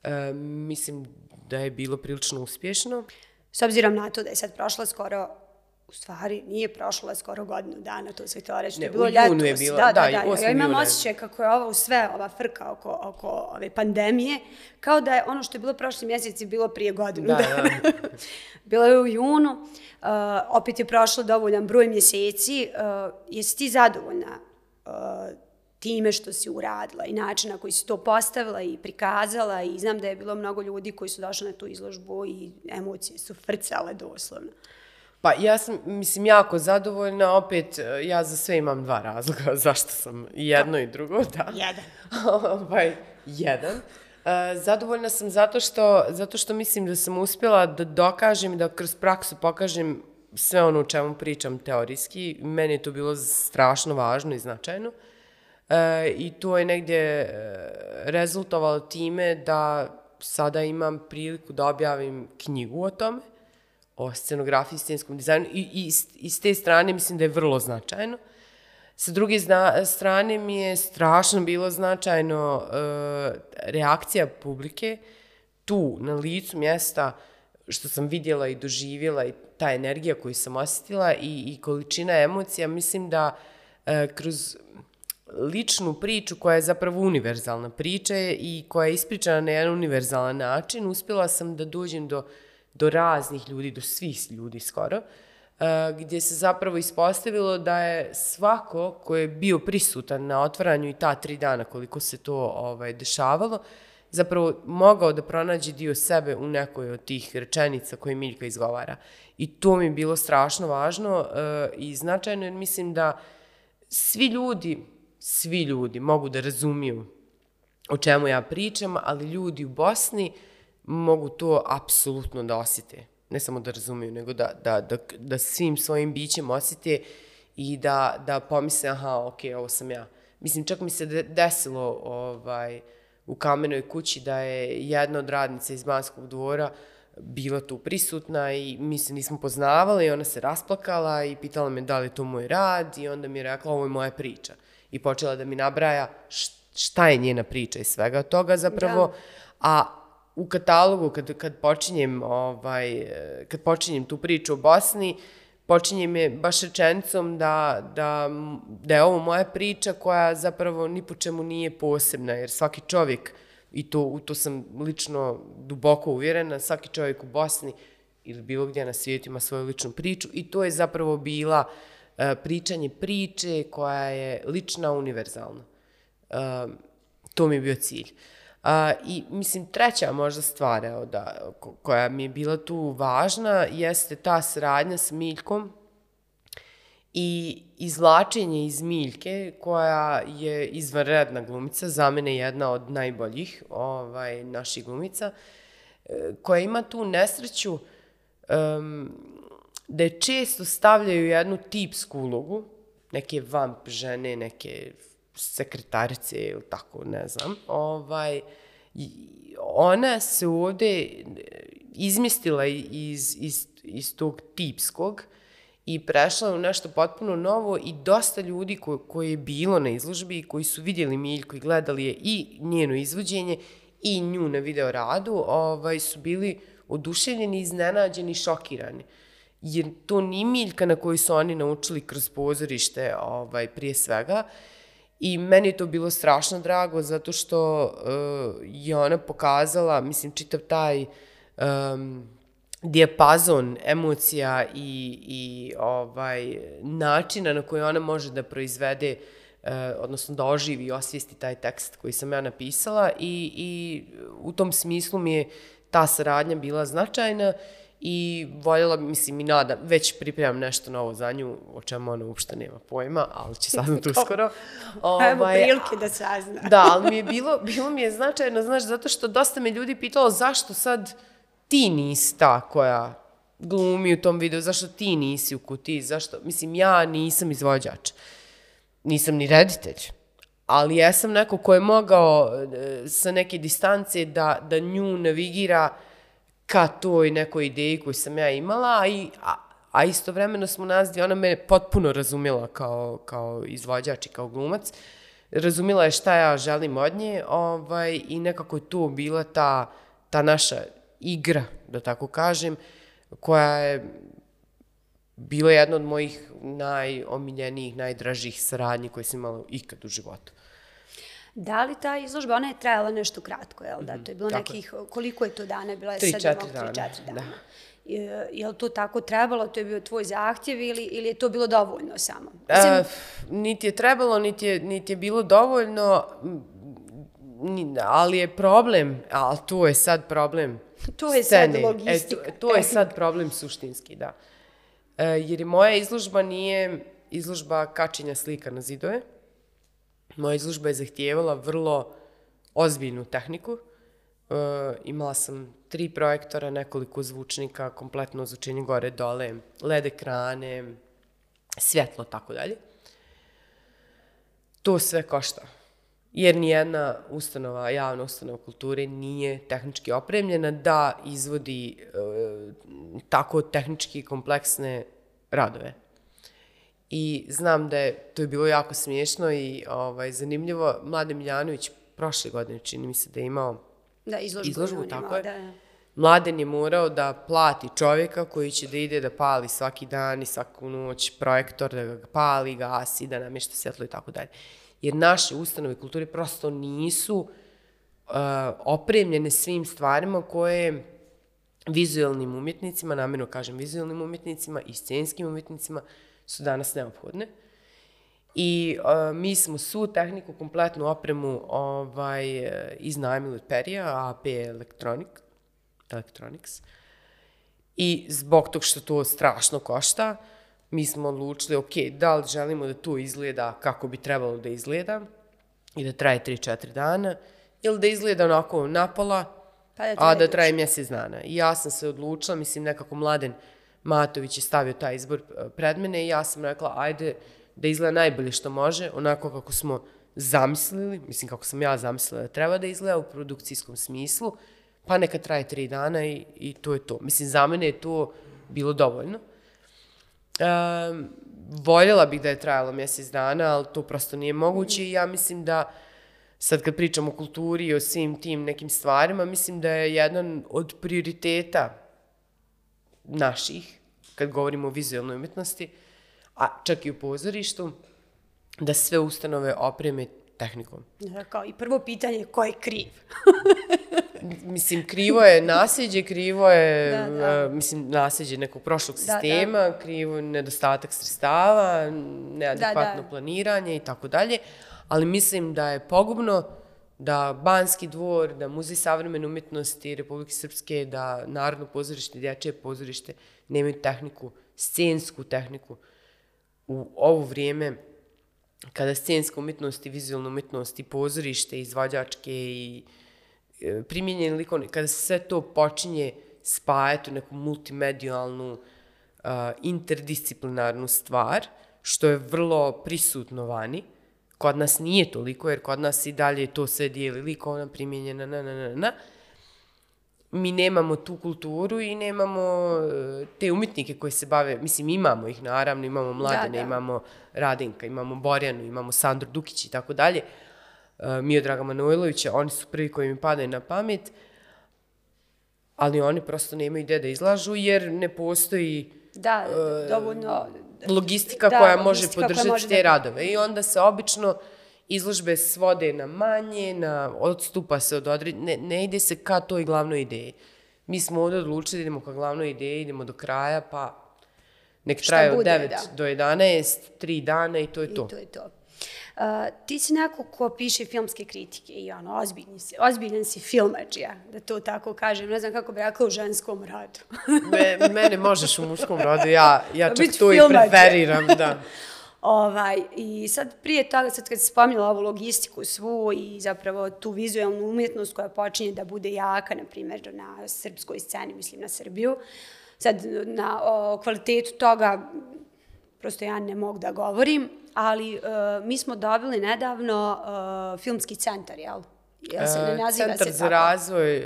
Uh, mislim da je bilo prilično uspješno. S obzirom na to da je sad prošla skoro u stvari nije prošla skoro godinu dana, to sve to je bilo u junu ljetos. je bilo, da, da, da, da, ja 8. imam je. osjećaj kako je ovo u sve, ova frka oko, oko ove pandemije, kao da je ono što je bilo prošli mjeseci bilo prije godinu Da, dana. da. bilo je u junu, uh, opet je prošlo dovoljan broj mjeseci. Uh, jesi ti zadovoljna uh, time što si uradila i način na koji si to postavila i prikazala i znam da je bilo mnogo ljudi koji su došli na tu izložbu i emocije su frcale doslovno. Pa ja sam, mislim, jako zadovoljna, opet, e, ja za sve imam dva razloga zašto sam i jedno i drugo, da. Jedan. ovaj, jedan. E, zadovoljna sam zato što, zato što mislim da sam uspjela da dokažem da kroz praksu pokažem sve ono o čemu pričam teorijski. Meni je to bilo strašno važno i značajno. E, I to je negdje rezultovalo time da sada imam priliku da objavim knjigu o tome o scenografiji i scenskom dizajnu i, i i s te strane mislim da je vrlo značajno. Sa druge zna, strane mi je strašno bilo značajno e, reakcija publike tu, na licu mjesta, što sam vidjela i doživjela i ta energija koju sam osjetila i, i količina emocija, mislim da e, kroz ličnu priču koja je zapravo univerzalna priča i koja je ispričana na jedan univerzalan način, uspjela sam da dođem do do raznih ljudi, do svih ljudi skoro, uh, gdje se zapravo ispostavilo da je svako ko je bio prisutan na otvaranju i ta tri dana koliko se to ovaj, dešavalo, zapravo mogao da pronađe dio sebe u nekoj od tih rečenica koje Miljka izgovara. I to mi je bilo strašno važno uh, i značajno jer mislim da svi ljudi, svi ljudi mogu da razumiju o čemu ja pričam, ali ljudi u Bosni uh, mogu to apsolutno da osjete. Ne samo da razumiju, nego da, da, da, da svim svojim bićem osjete i da, da pomisle, aha, ok, ovo sam ja. Mislim, čak mi se desilo ovaj, u kamenoj kući da je jedna od radnica iz Banskog dvora bila tu prisutna i mi se nismo poznavali i ona se rasplakala i pitala me da li je to moj rad i onda mi je rekla ovo je moja priča. I počela da mi nabraja šta je njena priča i svega toga zapravo. Da. A u katalogu kad, kad počinjem ovaj, kad počinjem tu priču o Bosni, počinjem je baš rečenicom da, da, da je ovo moja priča koja zapravo ni po čemu nije posebna, jer svaki čovjek, i to, u to sam lično duboko uvjerena, svaki čovjek u Bosni ili bilo gdje na svijetu ima svoju ličnu priču i to je zapravo bila uh, pričanje priče koja je lična, univerzalna. Uh, to mi je bio cilj. A, I, mislim, treća možda stvar evo, da, koja mi je bila tu važna jeste ta sradnja s Miljkom i izlačenje iz Miljke, koja je izvanredna glumica, za mene jedna od najboljih ovaj, naših glumica, e, koja ima tu nesreću um, da je često stavljaju jednu tipsku ulogu, neke vamp žene, neke sekretarice ili tako, ne znam, ovaj, ona se ovde izmjestila iz, iz, iz tog tipskog i prešla u nešto potpuno novo i dosta ljudi ko, koji je bilo na izložbi i koji su vidjeli Miljku i gledali je i njeno izvođenje i nju na video radu, ovaj, su bili oduševljeni, iznenađeni, šokirani. Jer to ni Miljka na koju su oni naučili kroz pozorište ovaj, prije svega, I meni je to bilo strašno drago zato što uh, je ona pokazala, mislim, čitav taj um, dijapazon emocija i, i ovaj načina na koji ona može da proizvede uh, odnosno da oživi i osvijesti taj tekst koji sam ja napisala i, i u tom smislu mi je ta saradnja bila značajna i voljela, mislim i nada, već pripremam nešto novo za nju, o čemu ona uopšte nema pojma, ali će saznati uskoro. Ovaj, Evo prilike da sazna. da, ali mi je bilo, bilo mi je značajno, znaš, zato što dosta me ljudi pitalo zašto sad ti nisi ta koja glumi u tom videu, zašto ti nisi u kutiji, zašto, mislim, ja nisam izvođač, nisam ni reditelj, ali ja sam neko ko je mogao e, sa neke distance da, da nju navigira ka toj nekoj ideji koju sam ja imala, a, i, a, a istovremeno smo nas dvije, ona me potpuno razumjela kao, kao izvođač i kao glumac, razumjela je šta ja želim od nje ovaj, i nekako je tu bila ta, ta naša igra, da tako kažem, koja je bila jedna od mojih najomiljenijih, najdražih saradnji koje sam imala ikad u životu. Da li ta izložba, ona je trajala nešto kratko, jel da? Mhm, to je bilo tako. nekih, koliko je to dana? Bila je tri, četiri dana. Tri, četiri dana. Da. Je, je li to tako trebalo, to je bio tvoj zahtjev ili, ili je to bilo dovoljno samo? Mislim... E, niti je trebalo, niti je, niti je bilo dovoljno, ali je problem, ali to je sad problem To je scene. sad logistika. E, to, to je sad problem suštinski, da. E, jer je moja izložba nije izložba kačenja slika na zidove. Moja izložba je zahtijevala vrlo ozbiljnu tehniku. E, imala sam tri projektora, nekoliko zvučnika, kompletno zvučenje gore, dole, LED ekrane, svjetlo, tako dalje. To sve košta jer nijedna ustanova, javna ustanova kulture nije tehnički opremljena da izvodi e, tako tehnički kompleksne radove. I znam da je, to je bilo jako smiješno i ovaj, zanimljivo. Mlade Miljanović prošle godine, čini mi se da je imao da, izložbu, izložbu tako je. Da, Mladen je morao da plati čovjeka koji će da ide da pali svaki dan i svaku noć projektor, da ga pali, gasi, da namješta svjetlo i tako dalje jer naše ustanove kulture prosto nisu uh, opremljene svim stvarima koje vizualnim umjetnicima, namjerno kažem vizualnim umjetnicima i scenskim umjetnicima, su danas neophodne. I uh, mi smo svu tehniku, kompletnu opremu ovaj, iznajmili od Perija, AP Electronic, Electronics. I zbog tog što to strašno košta, uh, mi smo odlučili, ok, da li želimo da to izgleda kako bi trebalo da izgleda i da traje 3-4 dana, ili da izgleda onako napola, pa da a da traje mjesec dana. I ja sam se odlučila, mislim, nekako Mladen Matović je stavio taj izbor e, pred mene i ja sam rekla, ajde da izgleda najbolje što može, onako kako smo zamislili, mislim kako sam ja zamislila da treba da izgleda u produkcijskom smislu, pa neka traje tri dana i, i to je to. Mislim, za mene je to bilo dovoljno. Um, voljela bih da je trajalo mjesec dana, ali to prosto nije moguće i ja mislim da sad kad pričam o kulturi i o svim tim nekim stvarima, mislim da je jedan od prioriteta naših, kad govorimo o vizualnoj umjetnosti, a čak i u pozorištu, da sve ustanove opreme tehnikom. Da, kao i prvo pitanje, ko je kriv? mislim, krivo je nasljeđe, krivo je, da, da. Uh, mislim, nasljeđe nekog prošlog sistema, da, da. krivo je nedostatak sredstava, neadekvatno da, da. planiranje i tako dalje, ali mislim da je pogubno da Banski dvor, da Muzej savremene umjetnosti Republike Srpske, da Narodno pozorište, Dječje pozorište nemaju tehniku, scensku tehniku. U ovo vrijeme kada scenska umjetnost i vizualna umjetnost i pozorište, izvađačke i e, primjenjeni likovni, kada se sve to počinje spajati u neku multimedijalnu, interdisciplinarnu stvar, što je vrlo prisutno vani, kod nas nije toliko, jer kod nas i dalje to sve dijeli likovna, primjenjena, na, na, na, na, mi nemamo tu kulturu i nemamo e, te umjetnike koji se bave, mislim imamo ih naravno, imamo Mladene, da, da. imamo Radinka, imamo Borjanu, imamo Sandru Dukić i tako dalje, e, Miodraga Manojlovića, oni su prvi koji mi padaju na pamet, ali oni prosto nemaju gde da izlažu jer ne postoji da, uh, dovoljno logistika da, koja može podržati može te da... radove i onda se obično izložbe svode na manje, na odstupa se od odred... Ne, ne ide se ka toj glavnoj ideji. Mi smo ovdje odlučili da idemo ka glavnoj ideji, idemo do kraja, pa nek traje od 9 da. do 11, 3 dana i to je to. I to je to. Uh, ti si neko ko piše filmske kritike i ono, ozbiljni si, ozbiljan si filmađija, da to tako kažem. Ne znam kako bi rekla u ženskom radu. Me, mene možeš u muškom rodu, ja, ja čak Bić to i preferiram, da. Ovaj, I sad prije toga, sad kad se spominjala ovu logistiku svu i zapravo tu vizualnu umjetnost koja počinje da bude jaka, na primjer, na srpskoj sceni, mislim na Srbiju, sad na o, kvalitetu toga prosto ja ne mogu da govorim, ali uh, mi smo dobili nedavno uh, filmski centar, jel? Jel se ne naziva centar se za tako? razvoj uh,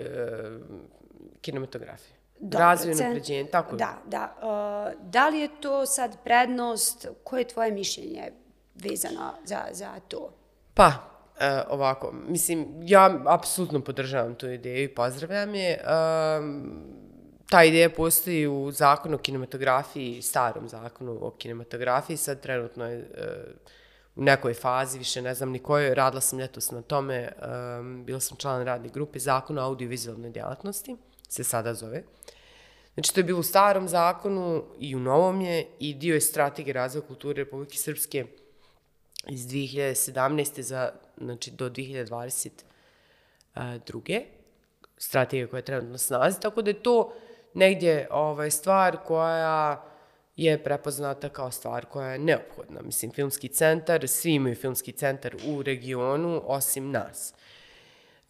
kinematografije. Dobro, razvoj i napređenje, tako Da, da. Uh, da li je to sad prednost, koje je tvoje mišljenje vezano za, za to? Pa, uh, ovako, mislim, ja apsolutno podržavam tu ideju i pozdravljam je. Um, ta ideja postoji u zakonu o kinematografiji, starom zakonu o kinematografiji, sad trenutno je uh, u nekoj fazi, više ne znam ni kojoj, radila sam ljetos na tome, um, bila sam član radne grupe zakona o audiovizualnoj djelatnosti, se sada zove. Znači, to je bilo u starom zakonu i u novom je i dio je strategije razvoja kulture Republike Srpske iz 2017. za, znači, do 2022. Strategija koja je trenutno na snazi, tako da je to negdje ovaj, stvar koja je prepoznata kao stvar koja je neophodna. Mislim, filmski centar, svi imaju filmski centar u regionu, osim nas.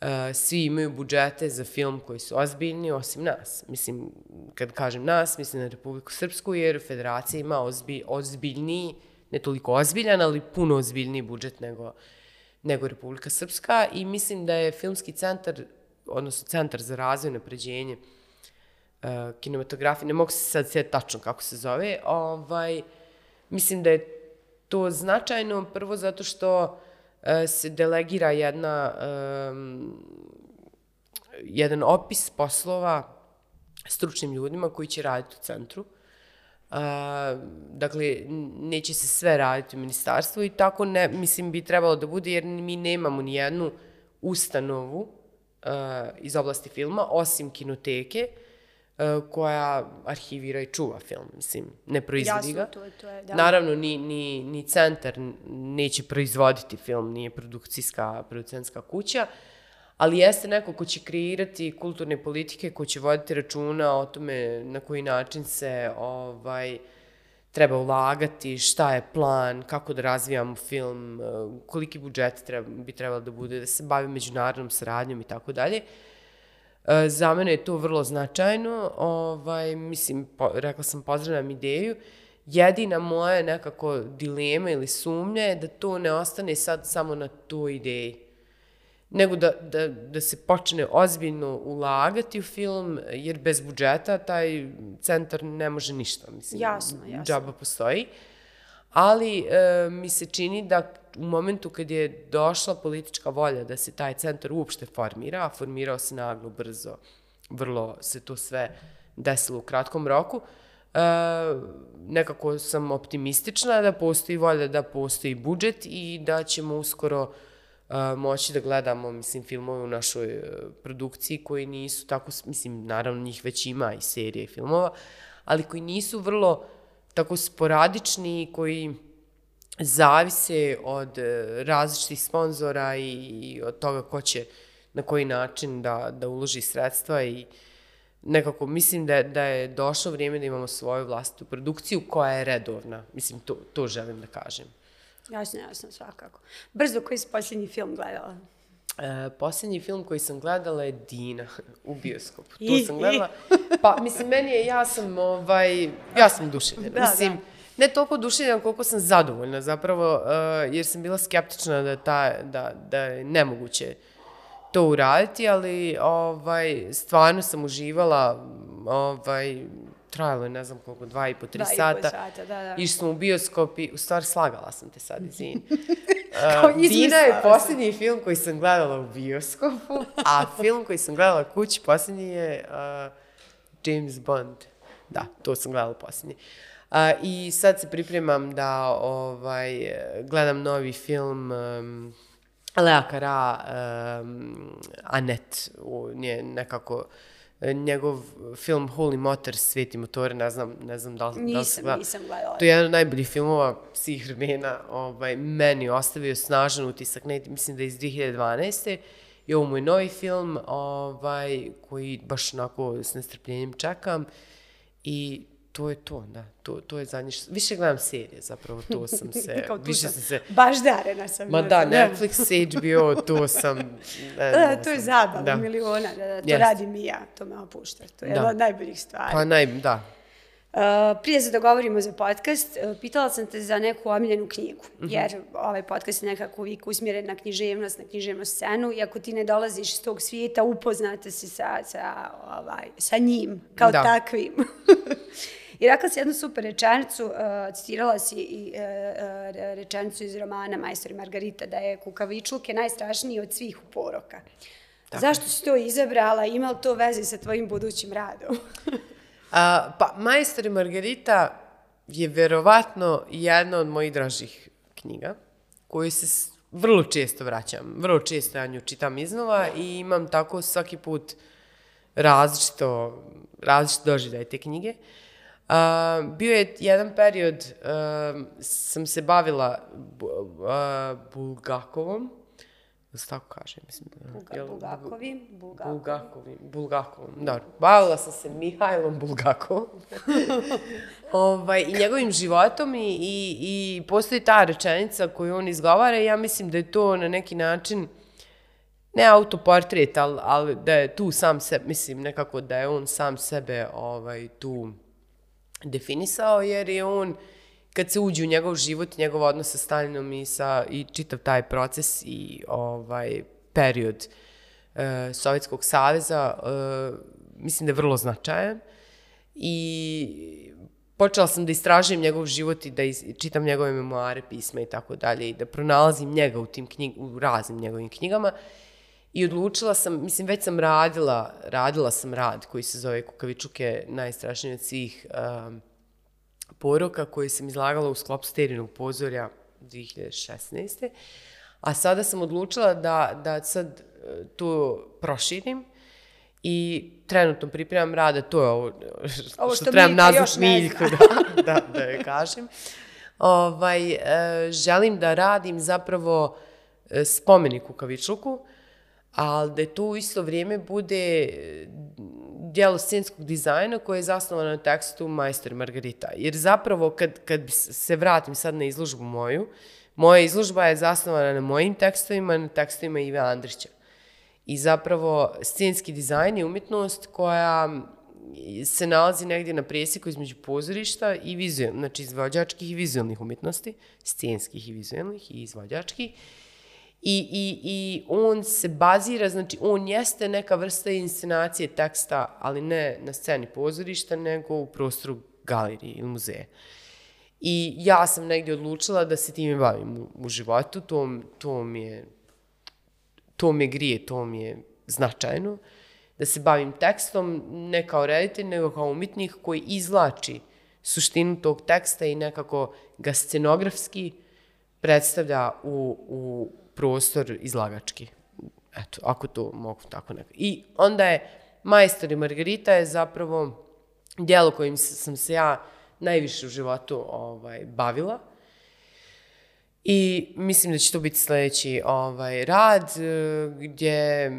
Uh, svi imaju budžete za film koji su ozbiljni, osim nas. Mislim, kad kažem nas, mislim na Republiku Srpsku, jer federacija ima ozbi, ozbiljniji, ne toliko ozbiljan, ali puno ozbiljniji budžet nego, nego Republika Srpska i mislim da je filmski centar, odnosno centar za razvoj i napređenje, kinematografije, ne mogu se sad sjeti tačno kako se zove, ovaj, mislim da je to značajno prvo zato što uh, se delegira jedna, um, jedan opis poslova stručnim ljudima koji će raditi u centru. Uh, dakle, neće se sve raditi u ministarstvu i tako ne, mislim, bi trebalo da bude, jer mi nemamo ni jednu ustanovu uh, iz oblasti filma, osim kinoteke, E, koja arhivira i čuva film, mislim, ne proizvodi ga. Jasno, to, to je, da. Naravno, ni, ni, ni centar neće proizvoditi film, nije produkcijska, producentska kuća, ali jeste neko ko će kreirati kulturne politike, ko će voditi računa o tome na koji način se ovaj, treba ulagati, šta je plan, kako da razvijamo film, e, koliki budžet treba, bi trebalo da bude, da se bavi međunarodnom saradnjom i tako dalje. E, za mene je to vrlo značajno, ovaj, mislim, po, rekla sam pozdravljam ideju, jedina moja nekako dilema ili sumnja je da to ne ostane sad samo na toj ideji, nego da, da, da se počne ozbiljno ulagati u film, jer bez budžeta taj centar ne može ništa, mislim, jasno, jasno. džaba postoji. Ali e, mi se čini da u momentu kad je došla politička volja da se taj centar uopšte formira, a formirao se naglo, brzo, vrlo se to sve desilo u kratkom roku, e, nekako sam optimistična da postoji volja, da postoji budžet i da ćemo uskoro e, moći da gledamo, mislim, filmove u našoj e, produkciji koji nisu tako, mislim, naravno njih već ima i serije i filmova, ali koji nisu vrlo tako sporadični koji zavise od e, različitih sponzora i od toga ko će na koji način da, da uloži sredstva i nekako mislim da, da je došlo vrijeme da imamo svoju vlastitu produkciju koja je redovna. Mislim, to, to želim da kažem. Jasno, jasno, svakako. Brzo, koji si posljednji film gledala? E, posljednji film koji sam gledala je Dina u bioskopu. To sam gledala. Pa, mislim, meni je, ja sam, ovaj, ja sam duševljena. Da, mislim, da. Ne toliko duševljena koliko sam zadovoljna zapravo, uh, jer sam bila skeptična da, ta, da, da je nemoguće to uraditi, ali ovaj, stvarno sam uživala, ovaj, trajalo je ne znam koliko, dva i po, tri dva sata. Dva i po sata, da, da. Išli smo u bioskop i, u stvari, slagala sam te sad, izvini. Uh, Dina je posljednji film koji sam gledala u bioskopu, a film koji sam gledala kući posljednji je uh, James Bond. Da, to sam gledala posljednji. Uh, I sad se pripremam da ovaj, gledam novi film um, Lea Kara, um, Anet, nje nekako e, njegov film Holy Motors, Sveti motore, ne znam, ne znam da li, nisam, da li se gleda. Nisam gledala. To je jedan od najboljih filmova svih vremena, ovaj, meni ostavio snažan utisak, ne, mislim da je iz 2012. I ovo mu je novi film, ovaj, koji baš onako s nestrpljenjem čekam. I to je to, da. To, to je zadnje što... Više gledam serije, zapravo, to sam se... Kao tu više sam sam se... Baš darena sam. Ma da, Netflix, HBO, to sam... Ne, Da, ne to je sam- zabava da. miliona, da, da, to Jeste. radim i ja, to me opušta. To je Da. jedna od najboljih stvari. Pa naj, da. Uh, prije se dogovorimo za podcast, uh, pitala sam te za neku omiljenu knjigu, Mhm. jer ovaj podcast je nekako uvijek usmjeren na književnost, na književnu scenu i ako ti ne dolaziš iz tog svijeta, upoznate si sa, sa, ovaj, sa njim, kao Da. takvim. I rekla si jednu super rečenicu, uh, citirala si i uh, uh, rečenicu iz romana Majstor i Margarita, da je kukavičluk je najstrašniji od svih poroka. Zašto si to izabrala? Ima li to veze sa tvojim budućim radom? A, pa, Majstor i Margarita je verovatno jedna od mojih dražih knjiga, koju se vrlo često vraćam. Vrlo često ja nju čitam iznova i imam tako svaki put različito, različito doživljaj te knjige. A, bio je jedan period, a, sam se bavila bu, a, Bulgakovom, da se tako kaže, mislim. Bulga, jel- Bulgakovi, Bulgakovi. Bulgakovim, Bulgakovom, dobro. Bavila sam se Mihajlom Bulgakovom. ovaj, I njegovim životom i, i, i postoji ta rečenica koju on izgovara i ja mislim da je to na neki način ne autoportret, ali, ali da je tu sam sebe, mislim nekako da je on sam sebe ovaj, tu definisao, jer je on, kad se uđe u njegov život, njegov odnos sa Stalinom i, sa, i čitav taj proces i ovaj period e, Sovjetskog saveza, e, mislim da je vrlo značajan. I počela sam da istražujem njegov život i da iz, čitam njegove memoare, pisma i tako dalje i da pronalazim njega u tim knjig, u raznim njegovim knjigama. I odlučila sam, mislim, već sam radila, radila sam rad koji se zove Kukavičuk je najstrašniji od svih um, poroka koji sam izlagala u sklopu sterinog pozorja 2016. A sada sam odlučila da, da sad e, to proširim i trenutno pripremam rada, to je ovo, Ovo što, što trebam nazvat Miljku, da, da, da je kažem. Ovaj, e, želim da radim zapravo e, spomenik Kukavičluku, ali da to u isto vrijeme bude e, dijelo scenskog dizajna koje je zasnovano na tekstu Majstor Margarita. Jer zapravo kad, kad se vratim sad na izložbu moju, moja izložba je zasnovana na mojim tekstovima, na tekstovima Ive Andrića. I zapravo scenski dizajn je umjetnost koja se nalazi negdje na presjeku između pozorišta i vizual, znači izvođačkih i vizualnih umjetnosti, scenskih i vizualnih i izvođačkih. I, i, I on se bazira, znači on jeste neka vrsta inscenacije teksta, ali ne na sceni pozorišta, nego u prostoru galerije ili muzeja. I ja sam negdje odlučila da se time bavim u, u životu, to, to mi je to me grije, to mi je značajno, da se bavim tekstom ne kao reditelj, nego kao umjetnik koji izlači suštinu tog teksta i nekako ga scenografski predstavlja u, u prostor izlagački. Eto, ako to mogu tako nekako. I onda je Majstor i Margarita je zapravo dijelo kojim sam se ja najviše u životu ovaj, bavila. I mislim da će to biti sljedeći ovaj, rad, e, gdje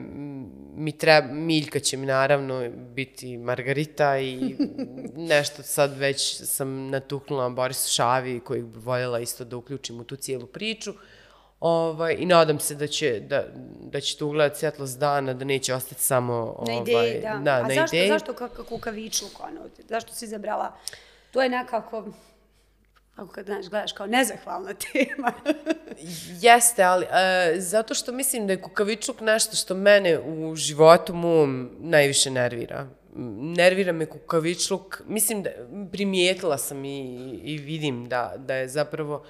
mi treba, Miljka će mi naravno biti Margarita i nešto sad već sam natuknula Borisu Šavi kojeg bi voljela isto da uključim u tu cijelu priču. Ovaj, I nadam se da će, da, da će to ugledati svjetlost dana, da neće ostati samo Na ovaj, ideji, da. da, A na zašto, ideji. zašto kak- kukavičluk, ono, zašto si izabrala? To je nekako, kako kad znaš, gledaš kao nezahvalna tema. Jeste, ali e, zato što mislim da je kukavičluk nešto što mene u životu mom najviše nervira. Nervira me kukavičluk, mislim da primijetila sam i, i vidim da, da je zapravo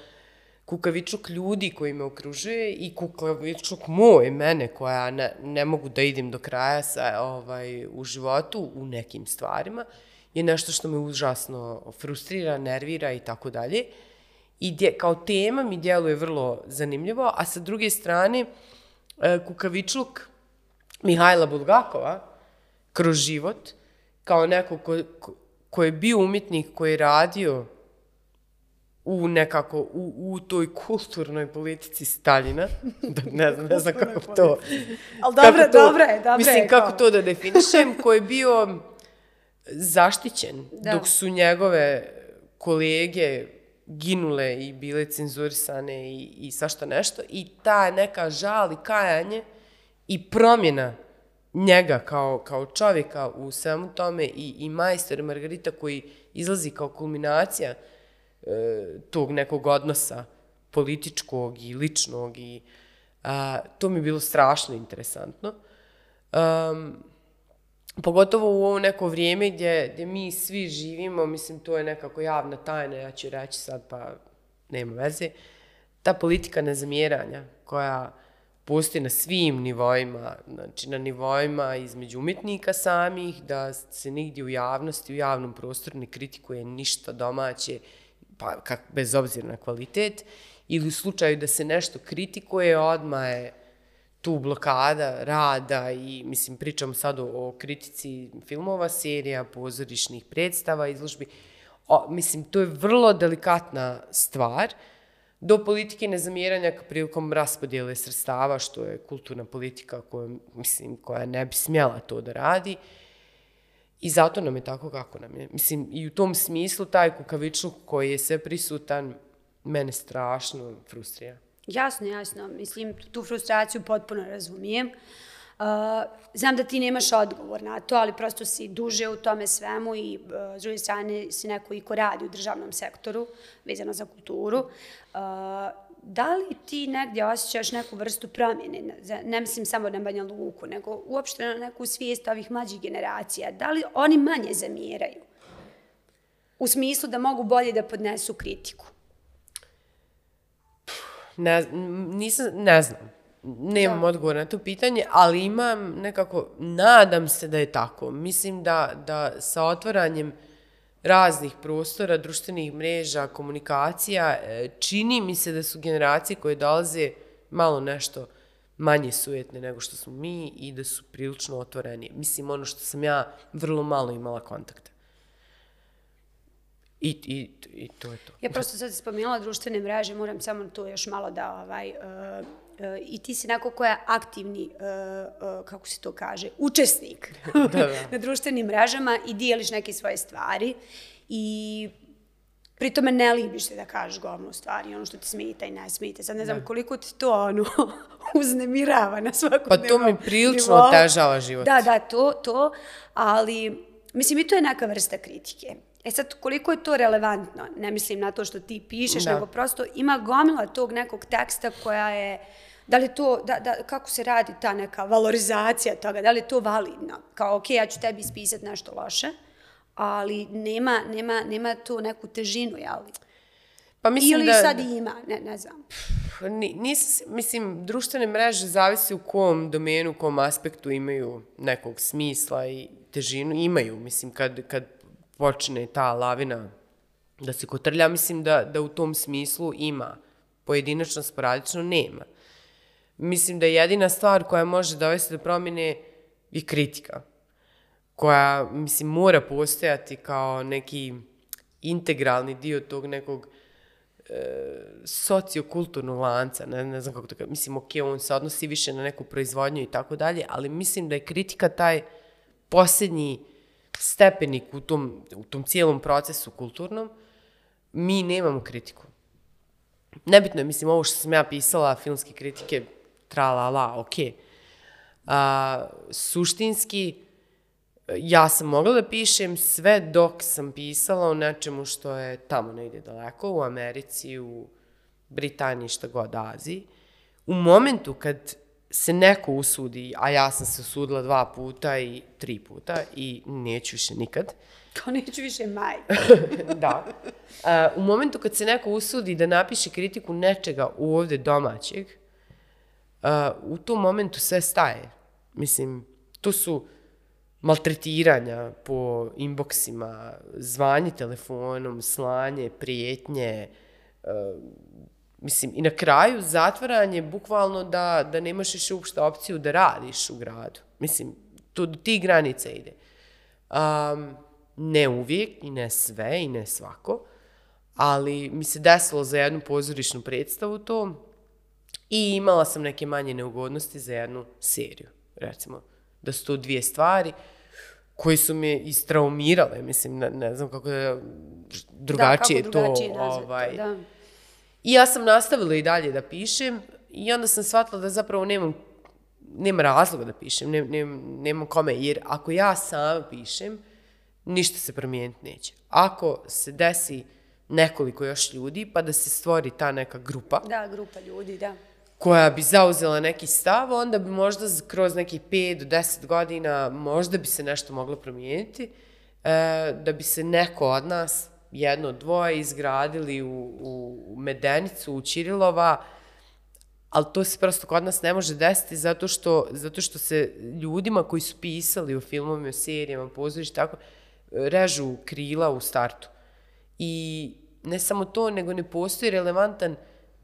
kukavičluk ljudi koji me okružuje i kukavičluk moj, mene, koja ne, ne mogu da idem do kraja sa, ovaj, u životu, u nekim stvarima, je nešto što me užasno frustrira, nervira i tako dalje. I dje, kao tema mi djeluje vrlo zanimljivo, a sa druge strane, e, kukavičluk Mihajla Bulgakova, kroz život, kao neko ko, ko, ko je bio umjetnik, koji je radio u nekako, u, u toj kulturnoj politici Staljina, da ne znam, ne znam kako to... Ali dobro, dobro je, dobro Mislim, je. kako to da definišem, koji je bio zaštićen, Da. dok su njegove kolege ginule i bile cenzurisane i, i svašta nešto, i ta neka žal i kajanje i promjena njega kao, kao čovjeka u svemu tome i, i majstor Margarita koji izlazi kao kulminacija e, tog nekog odnosa političkog i ličnog i a, to mi je bilo strašno interesantno. Um, pogotovo u ovo neko vrijeme gdje, gdje mi svi živimo, mislim, to je nekako javna tajna, ja ću reći sad, pa nema veze, ta politika nezamjeranja koja postoji na svim nivoima, znači na nivoima između umjetnika samih, da se nigdje u javnosti, u javnom prostoru ne kritikuje ništa domaće, pa kak, bez obzira na kvalitet, ili u slučaju da se nešto kritikuje, odmah je tu blokada rada i, mislim, pričam sad o, o kritici filmova, serija, pozorišnih predstava, izložbi. O, mislim, to je vrlo delikatna stvar. Do politike nezamjeranja prilikom raspodjele sredstava, što je kulturna politika koja, mislim, koja ne bi smjela to da radi. I zato nam je tako kako nam je. Mislim, i u tom smislu taj kukavičluk koji je sve prisutan, mene strašno frustrira. Jasno, jasno. Mislim, tu frustraciju potpuno razumijem. Uh, znam da ti nemaš odgovor na to, ali prosto si duže u tome svemu i uh, s druge strane si neko i ko radi u državnom sektoru, vezano za kulturu. Uh, da li ti negdje osjećaš neku vrstu promjene, ne mislim samo na Banja Luku, nego uopšte na neku svijest ovih mlađih generacija, da li oni manje zamjeraju? U smislu da mogu bolje da podnesu kritiku. Ne, nisam, ne znam. Nemam Da. odgovor na to pitanje, ali imam nekako, nadam se da je tako. Mislim da, da sa otvaranjem raznih prostora, društvenih mreža, komunikacija, e, čini mi se da su generacije koje dolaze malo nešto manje sujetne nego što smo mi i da su prilično otvoreni. Mislim, ono što sam ja vrlo malo imala kontakta. I, i, i to je to. Ja prosto sad spomenula društvene mreže, moram samo to još malo da, ovaj, uh, i ti si neko koja je aktivni, uh, uh, kako se to kaže, učesnik Da, da. na društvenim mrežama i dijeliš neke svoje stvari i pri tome ne libiš se da kažeš govnu stvari, ono što ti smeta i ne smeta. Sad ne znam koliko ti to ono, uznemirava na svakom Pa to mi prilično otežava život. Da, da, to, to, ali mislim i to je neka vrsta kritike. E sad, koliko je to relevantno, ne mislim na to što ti pišeš, Da. nego prosto ima gomila tog nekog teksta koja je, da li to, da, da, kako se radi ta neka valorizacija toga, da li je to validno? Kao, ok, ja ću tebi ispisati nešto loše, ali nema, nema, nema tu neku težinu, jel? Pa mislim Ili da, sad ima, ne, ne znam. Ni, nisam, se- mislim, društvene mreže zavisi u kom domenu, u kom aspektu imaju nekog smisla i težinu. Imaju, mislim, kad, kad počne ta lavina da se kotrlja, mislim da, da u tom smislu ima. Pojedinačno, sporadično nema. Mislim da jedina stvar koja može dovesti do promjene je kritika. Koja, mislim, mora postojati kao neki integralni dio tog nekog sociokulturnog lanca, ne, ne znam kako to kažem, mislim, ok, on se odnosi više na neku proizvodnju i tako dalje, ali mislim da je kritika taj posljednji stepenik u tom, u tom cijelom procesu kulturnom, mi nemamo kritiku. Nebitno je, mislim, ovo što sam ja pisala, filmske kritike, tra la la, ok. A, suštinski, ja sam mogla da pišem sve dok sam pisala o nečemu što je tamo negdje daleko, u Americi, u Britaniji, šta god, Aziji. U momentu kad se neko usudi, a ja sam se usudila dva puta i tri puta i neću više nikad, Kao neću više maj. da. Uh, u momentu kad se neko usudi da napiše kritiku nečega ovde domaćeg, uh, u tom momentu sve staje. Mislim, to su maltretiranja po inboksima, zvanje telefonom, slanje, prijetnje, uh, mislim, i na kraju zatvaranje bukvalno da, da nemaš više uopšte opciju da radiš u gradu. Mislim, To do tih granica ide. Um, ne uvijek i ne sve i ne svako, ali mi se desilo za jednu pozorišnu predstavu to i imala sam neke manje neugodnosti za jednu seriju, recimo, da su to dvije stvari koje su me istraumirale, mislim, ne, ne znam kako da drugačije, da, kako drugačije to, nazvati, ovaj, da. I ja sam nastavila i dalje da pišem i onda sam shvatila da zapravo nemam, nema razloga da pišem, ne, ne, nemam kome, jer ako ja sama pišem, ništa se promijeniti neće. Ako se desi nekoliko još ljudi, pa da se stvori ta neka grupa Da, grupa ljudi, da. koja bi zauzela neki stav, onda bi možda kroz nekih 5 do 10 godina možda bi se nešto moglo promijeniti, e, da bi se neko od nas, jedno, dvoje, izgradili u, u Medenicu, u Čirilova, ali to se prosto kod nas ne može desiti zato što, zato što se ljudima koji su pisali o filmovima, serijama, pozorišta, tako, režu krila u startu. I ne samo to, nego ne postoji relevantan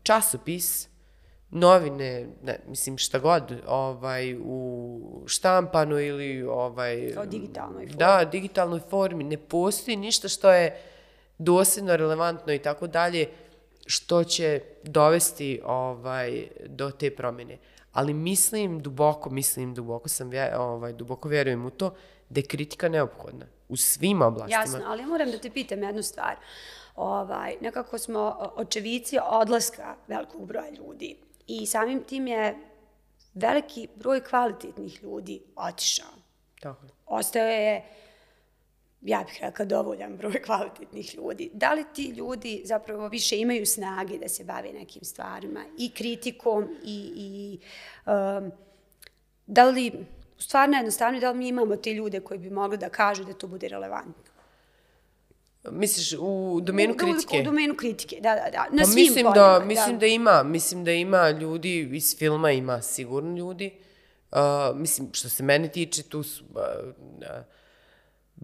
časopis, novine, ne, mislim šta god, ovaj, u štampanu ili ovaj... Kao digitalnoj formi. Da, digitalnoj formi. Ne postoji ništa što je dosljedno, relevantno i tako dalje, što će dovesti ovaj, do te promjene. Ali mislim, duboko mislim, duboko sam, ovaj, duboko vjerujem u to, da je kritika neophodna u svim oblastima. Jasno, ali moram da te pitam jednu stvar. Ovaj, nekako smo očevici odlaska velikog broja ljudi i samim tim je veliki broj kvalitetnih ljudi otišao. Tako. Ostao je, ja bih rekla, dovoljan broj kvalitetnih ljudi. Da li ti ljudi zapravo više imaju snage da se bave nekim stvarima i kritikom i, i um, da li, stvarno jednostavno, da li mi imamo te ljude koji bi mogli da kažu da to bude relevantno? Misliš, u domenu U- kritike? U domenu kritike, da, da, da. Na Pa svim mislim da, poljima, mislim da ima, mislim da ima ljudi iz filma, ima sigurno ljudi. Uh, mislim, što se mene tiče, tu su, uh, uh,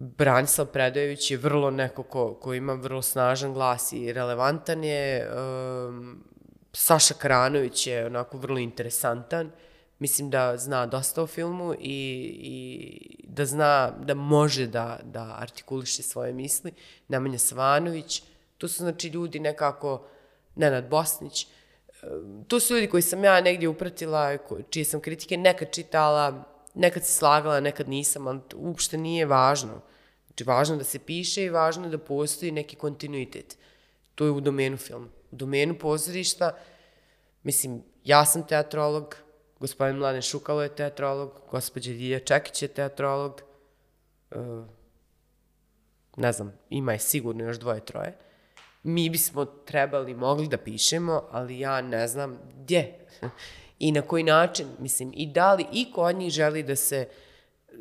Branislav Predojević je vrlo neko ko, ko ima vrlo snažan glas i relevantan je. Um, Saša Karanović je onako vrlo interesantan. Mislim da zna dosta o filmu i, i da zna da može da, da artikuliše svoje misli. Nemanja Savanović, to su znači ljudi nekako, Nenad Bosnić, to su ljudi koji sam ja negdje upratila, čije sam kritike nekad čitala, nekad se slagala, nekad nisam, ali uopšte nije važno. Znači, važno da se piše i važno da postoji neki kontinuitet. To je u domenu filma. U domenu pozorišta, mislim, ja sam teatrolog, gospodin Mladen Šukalo je teatrolog, gospođa Ljilja Čekić je teatrolog, e, ne znam, ima je sigurno još dvoje, troje. Mi bismo trebali, mogli da pišemo, ali ja ne znam gdje i na koji način, mislim, i da li iko od njih želi da se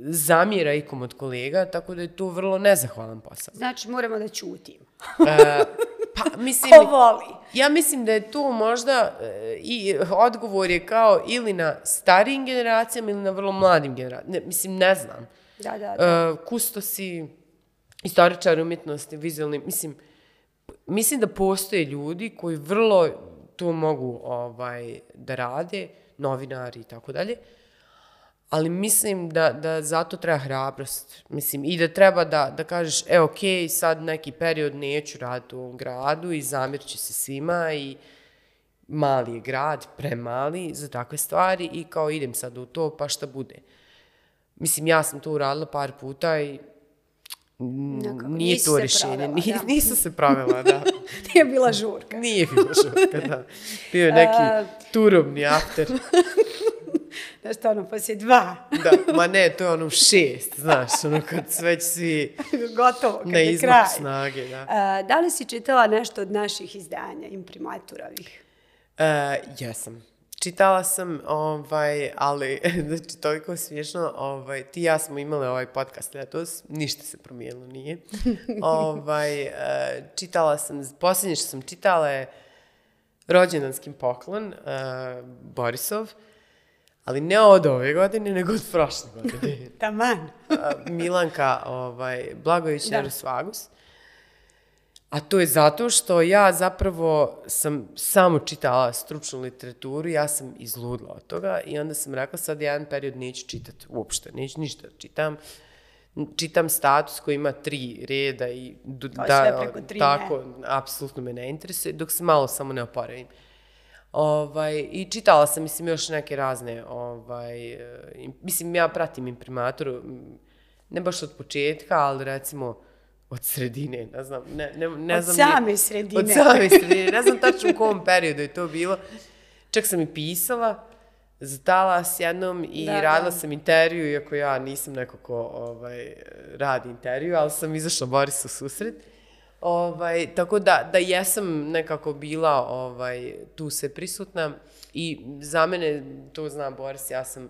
zamjera ikom od kolega, tako da je to vrlo nezahvalan posao. Znači, moramo da ćutimo. E, pa, mislim, Ko voli? ja mislim da je to možda e, i odgovor je kao ili na starijim generacijama ili na vrlo mladim generacijama. Ne, mislim, ne znam. Da, da, da. Uh, kustosi, istoričari umjetnosti, vizualni, mislim, mislim da postoje ljudi koji vrlo to mogu ovaj, da rade, novinari i tako dalje, ali mislim da, da zato treba hrabrost. Mislim, i da treba da, da kažeš, e, ok, sad neki period neću raditi u ovom gradu i zamir će se svima i mali je grad, premali za takve stvari i kao idem sad u to, pa šta bude. Mislim, ja sam to uradila par puta i Nekako, nije to rješenje. Nije, da. nisam se pravila, da. Nije bila žurka. Nije bilo žurka, da. Bio je neki turobni after. Znaš, to ono, poslije dva. Da, ma ne, to je ono šest, znaš, ono kad su već svi Gotovo, kad na je izmaku kraj. snage, da. A, da li si čitala nešto od naših izdanja, imprimaturovih? Uh, jesam. Čitala sam, ovaj, ali, znači, toliko smiješno, ovaj, ti i ja smo imali ovaj podcast letos, ništa se promijenilo nije. ovaj, uh, čitala sam, posljednje što sam čitala je rođendanski poklon, uh, Borisov, ali ne od ove godine, nego od prošle godine. Taman. Milanka ovaj, Blagović Da. Nerus Vagus. A to je zato što ja zapravo sam samo čitala stručnu literaturu, ja sam izludla od toga i onda sam rekla sad jedan period neću čitati uopšte, neću ništa da čitam. Čitam status koji ima tri reda i da, sve preko tri tako, ne. apsolutno me ne interesuje, dok se malo samo ne oporavim. Ovaj, I čitala sam, mislim, još neke razne, ovaj, mislim, ja pratim imprimaturu, ne baš od početka, ali recimo, od sredine, ne znam, ne, ne, ne od znam... same nije, sredine. Od same sredine, ne znam tačno u kom periodu je to bilo. Čak sam i pisala za talas jednom i da, radila da. sam intervju, iako ja nisam neko ko ovaj, radi intervju, ali sam izašla Boris u susret. Ovaj, tako da, da jesam nekako bila ovaj, tu se prisutna i za mene, to zna Boris, ja sam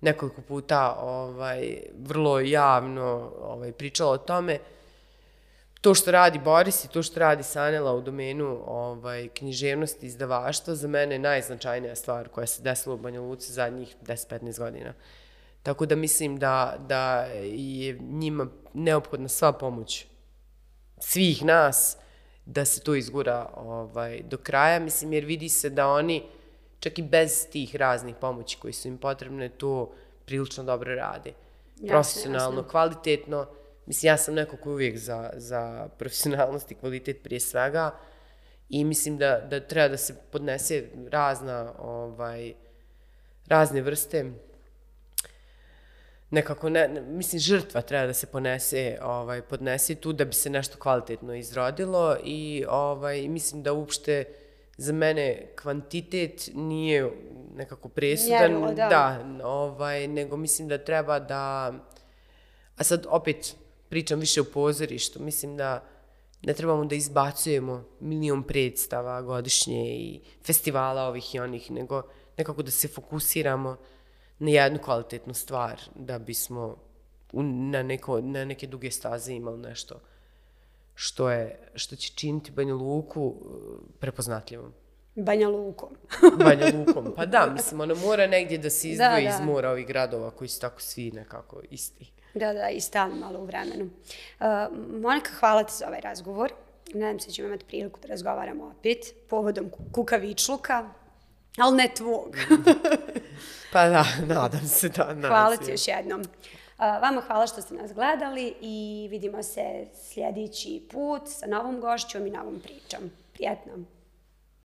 nekoliko puta ovaj, vrlo javno ovaj, pričala o tome to što radi Boris i to što radi Sanela u domenu ovaj, književnosti i izdavaštva za mene je najznačajnija stvar koja se desila u Banja Luci zadnjih 10-15 godina. Tako da mislim da, da je njima neophodna sva pomoć svih nas da se to izgura ovaj, do kraja, mislim, jer vidi se da oni, čak i bez tih raznih pomoći koji su im potrebne, to prilično dobro rade. Jasne, Profesionalno, jasne. kvalitetno, Mislim, ja sam neko koji uvijek za, za profesionalnost i kvalitet prije svega i mislim da, da treba da se podnese razna, ovaj, razne vrste nekako, ne, ne, mislim, žrtva treba da se ponese, ovaj, podnese tu da bi se nešto kvalitetno izrodilo i ovaj, mislim da uopšte za mene kvantitet nije nekako presudan, Mjerilo, da. da ovaj, nego mislim da treba da, a sad opet, pričam više o pozorištu, mislim da ne trebamo da izbacujemo milion predstava godišnje i festivala ovih i onih, nego nekako da se fokusiramo na jednu kvalitetnu stvar, da bismo na, neko, na neke duge staze imali nešto što, je, što će činiti Banja Luku uh, prepoznatljivom. Banja Lukom. Banja Lukom, pa da, mislim, ono mora negdje da se izdvoji da, da. iz mora ovih gradova koji su tako svi nekako isti. Da, da, i stalno malo u vremenu. Uh, Monika, hvala ti za ovaj razgovor. Nadam se da ćemo imati priliku da razgovaramo opet povodom kukavičluka, ali ne tvog. pa da, nadam se da. Nadam hvala ti još jednom. Vama hvala što ste nas gledali i vidimo se sljedeći put sa novom gošćom i novom pričom. Prijetno!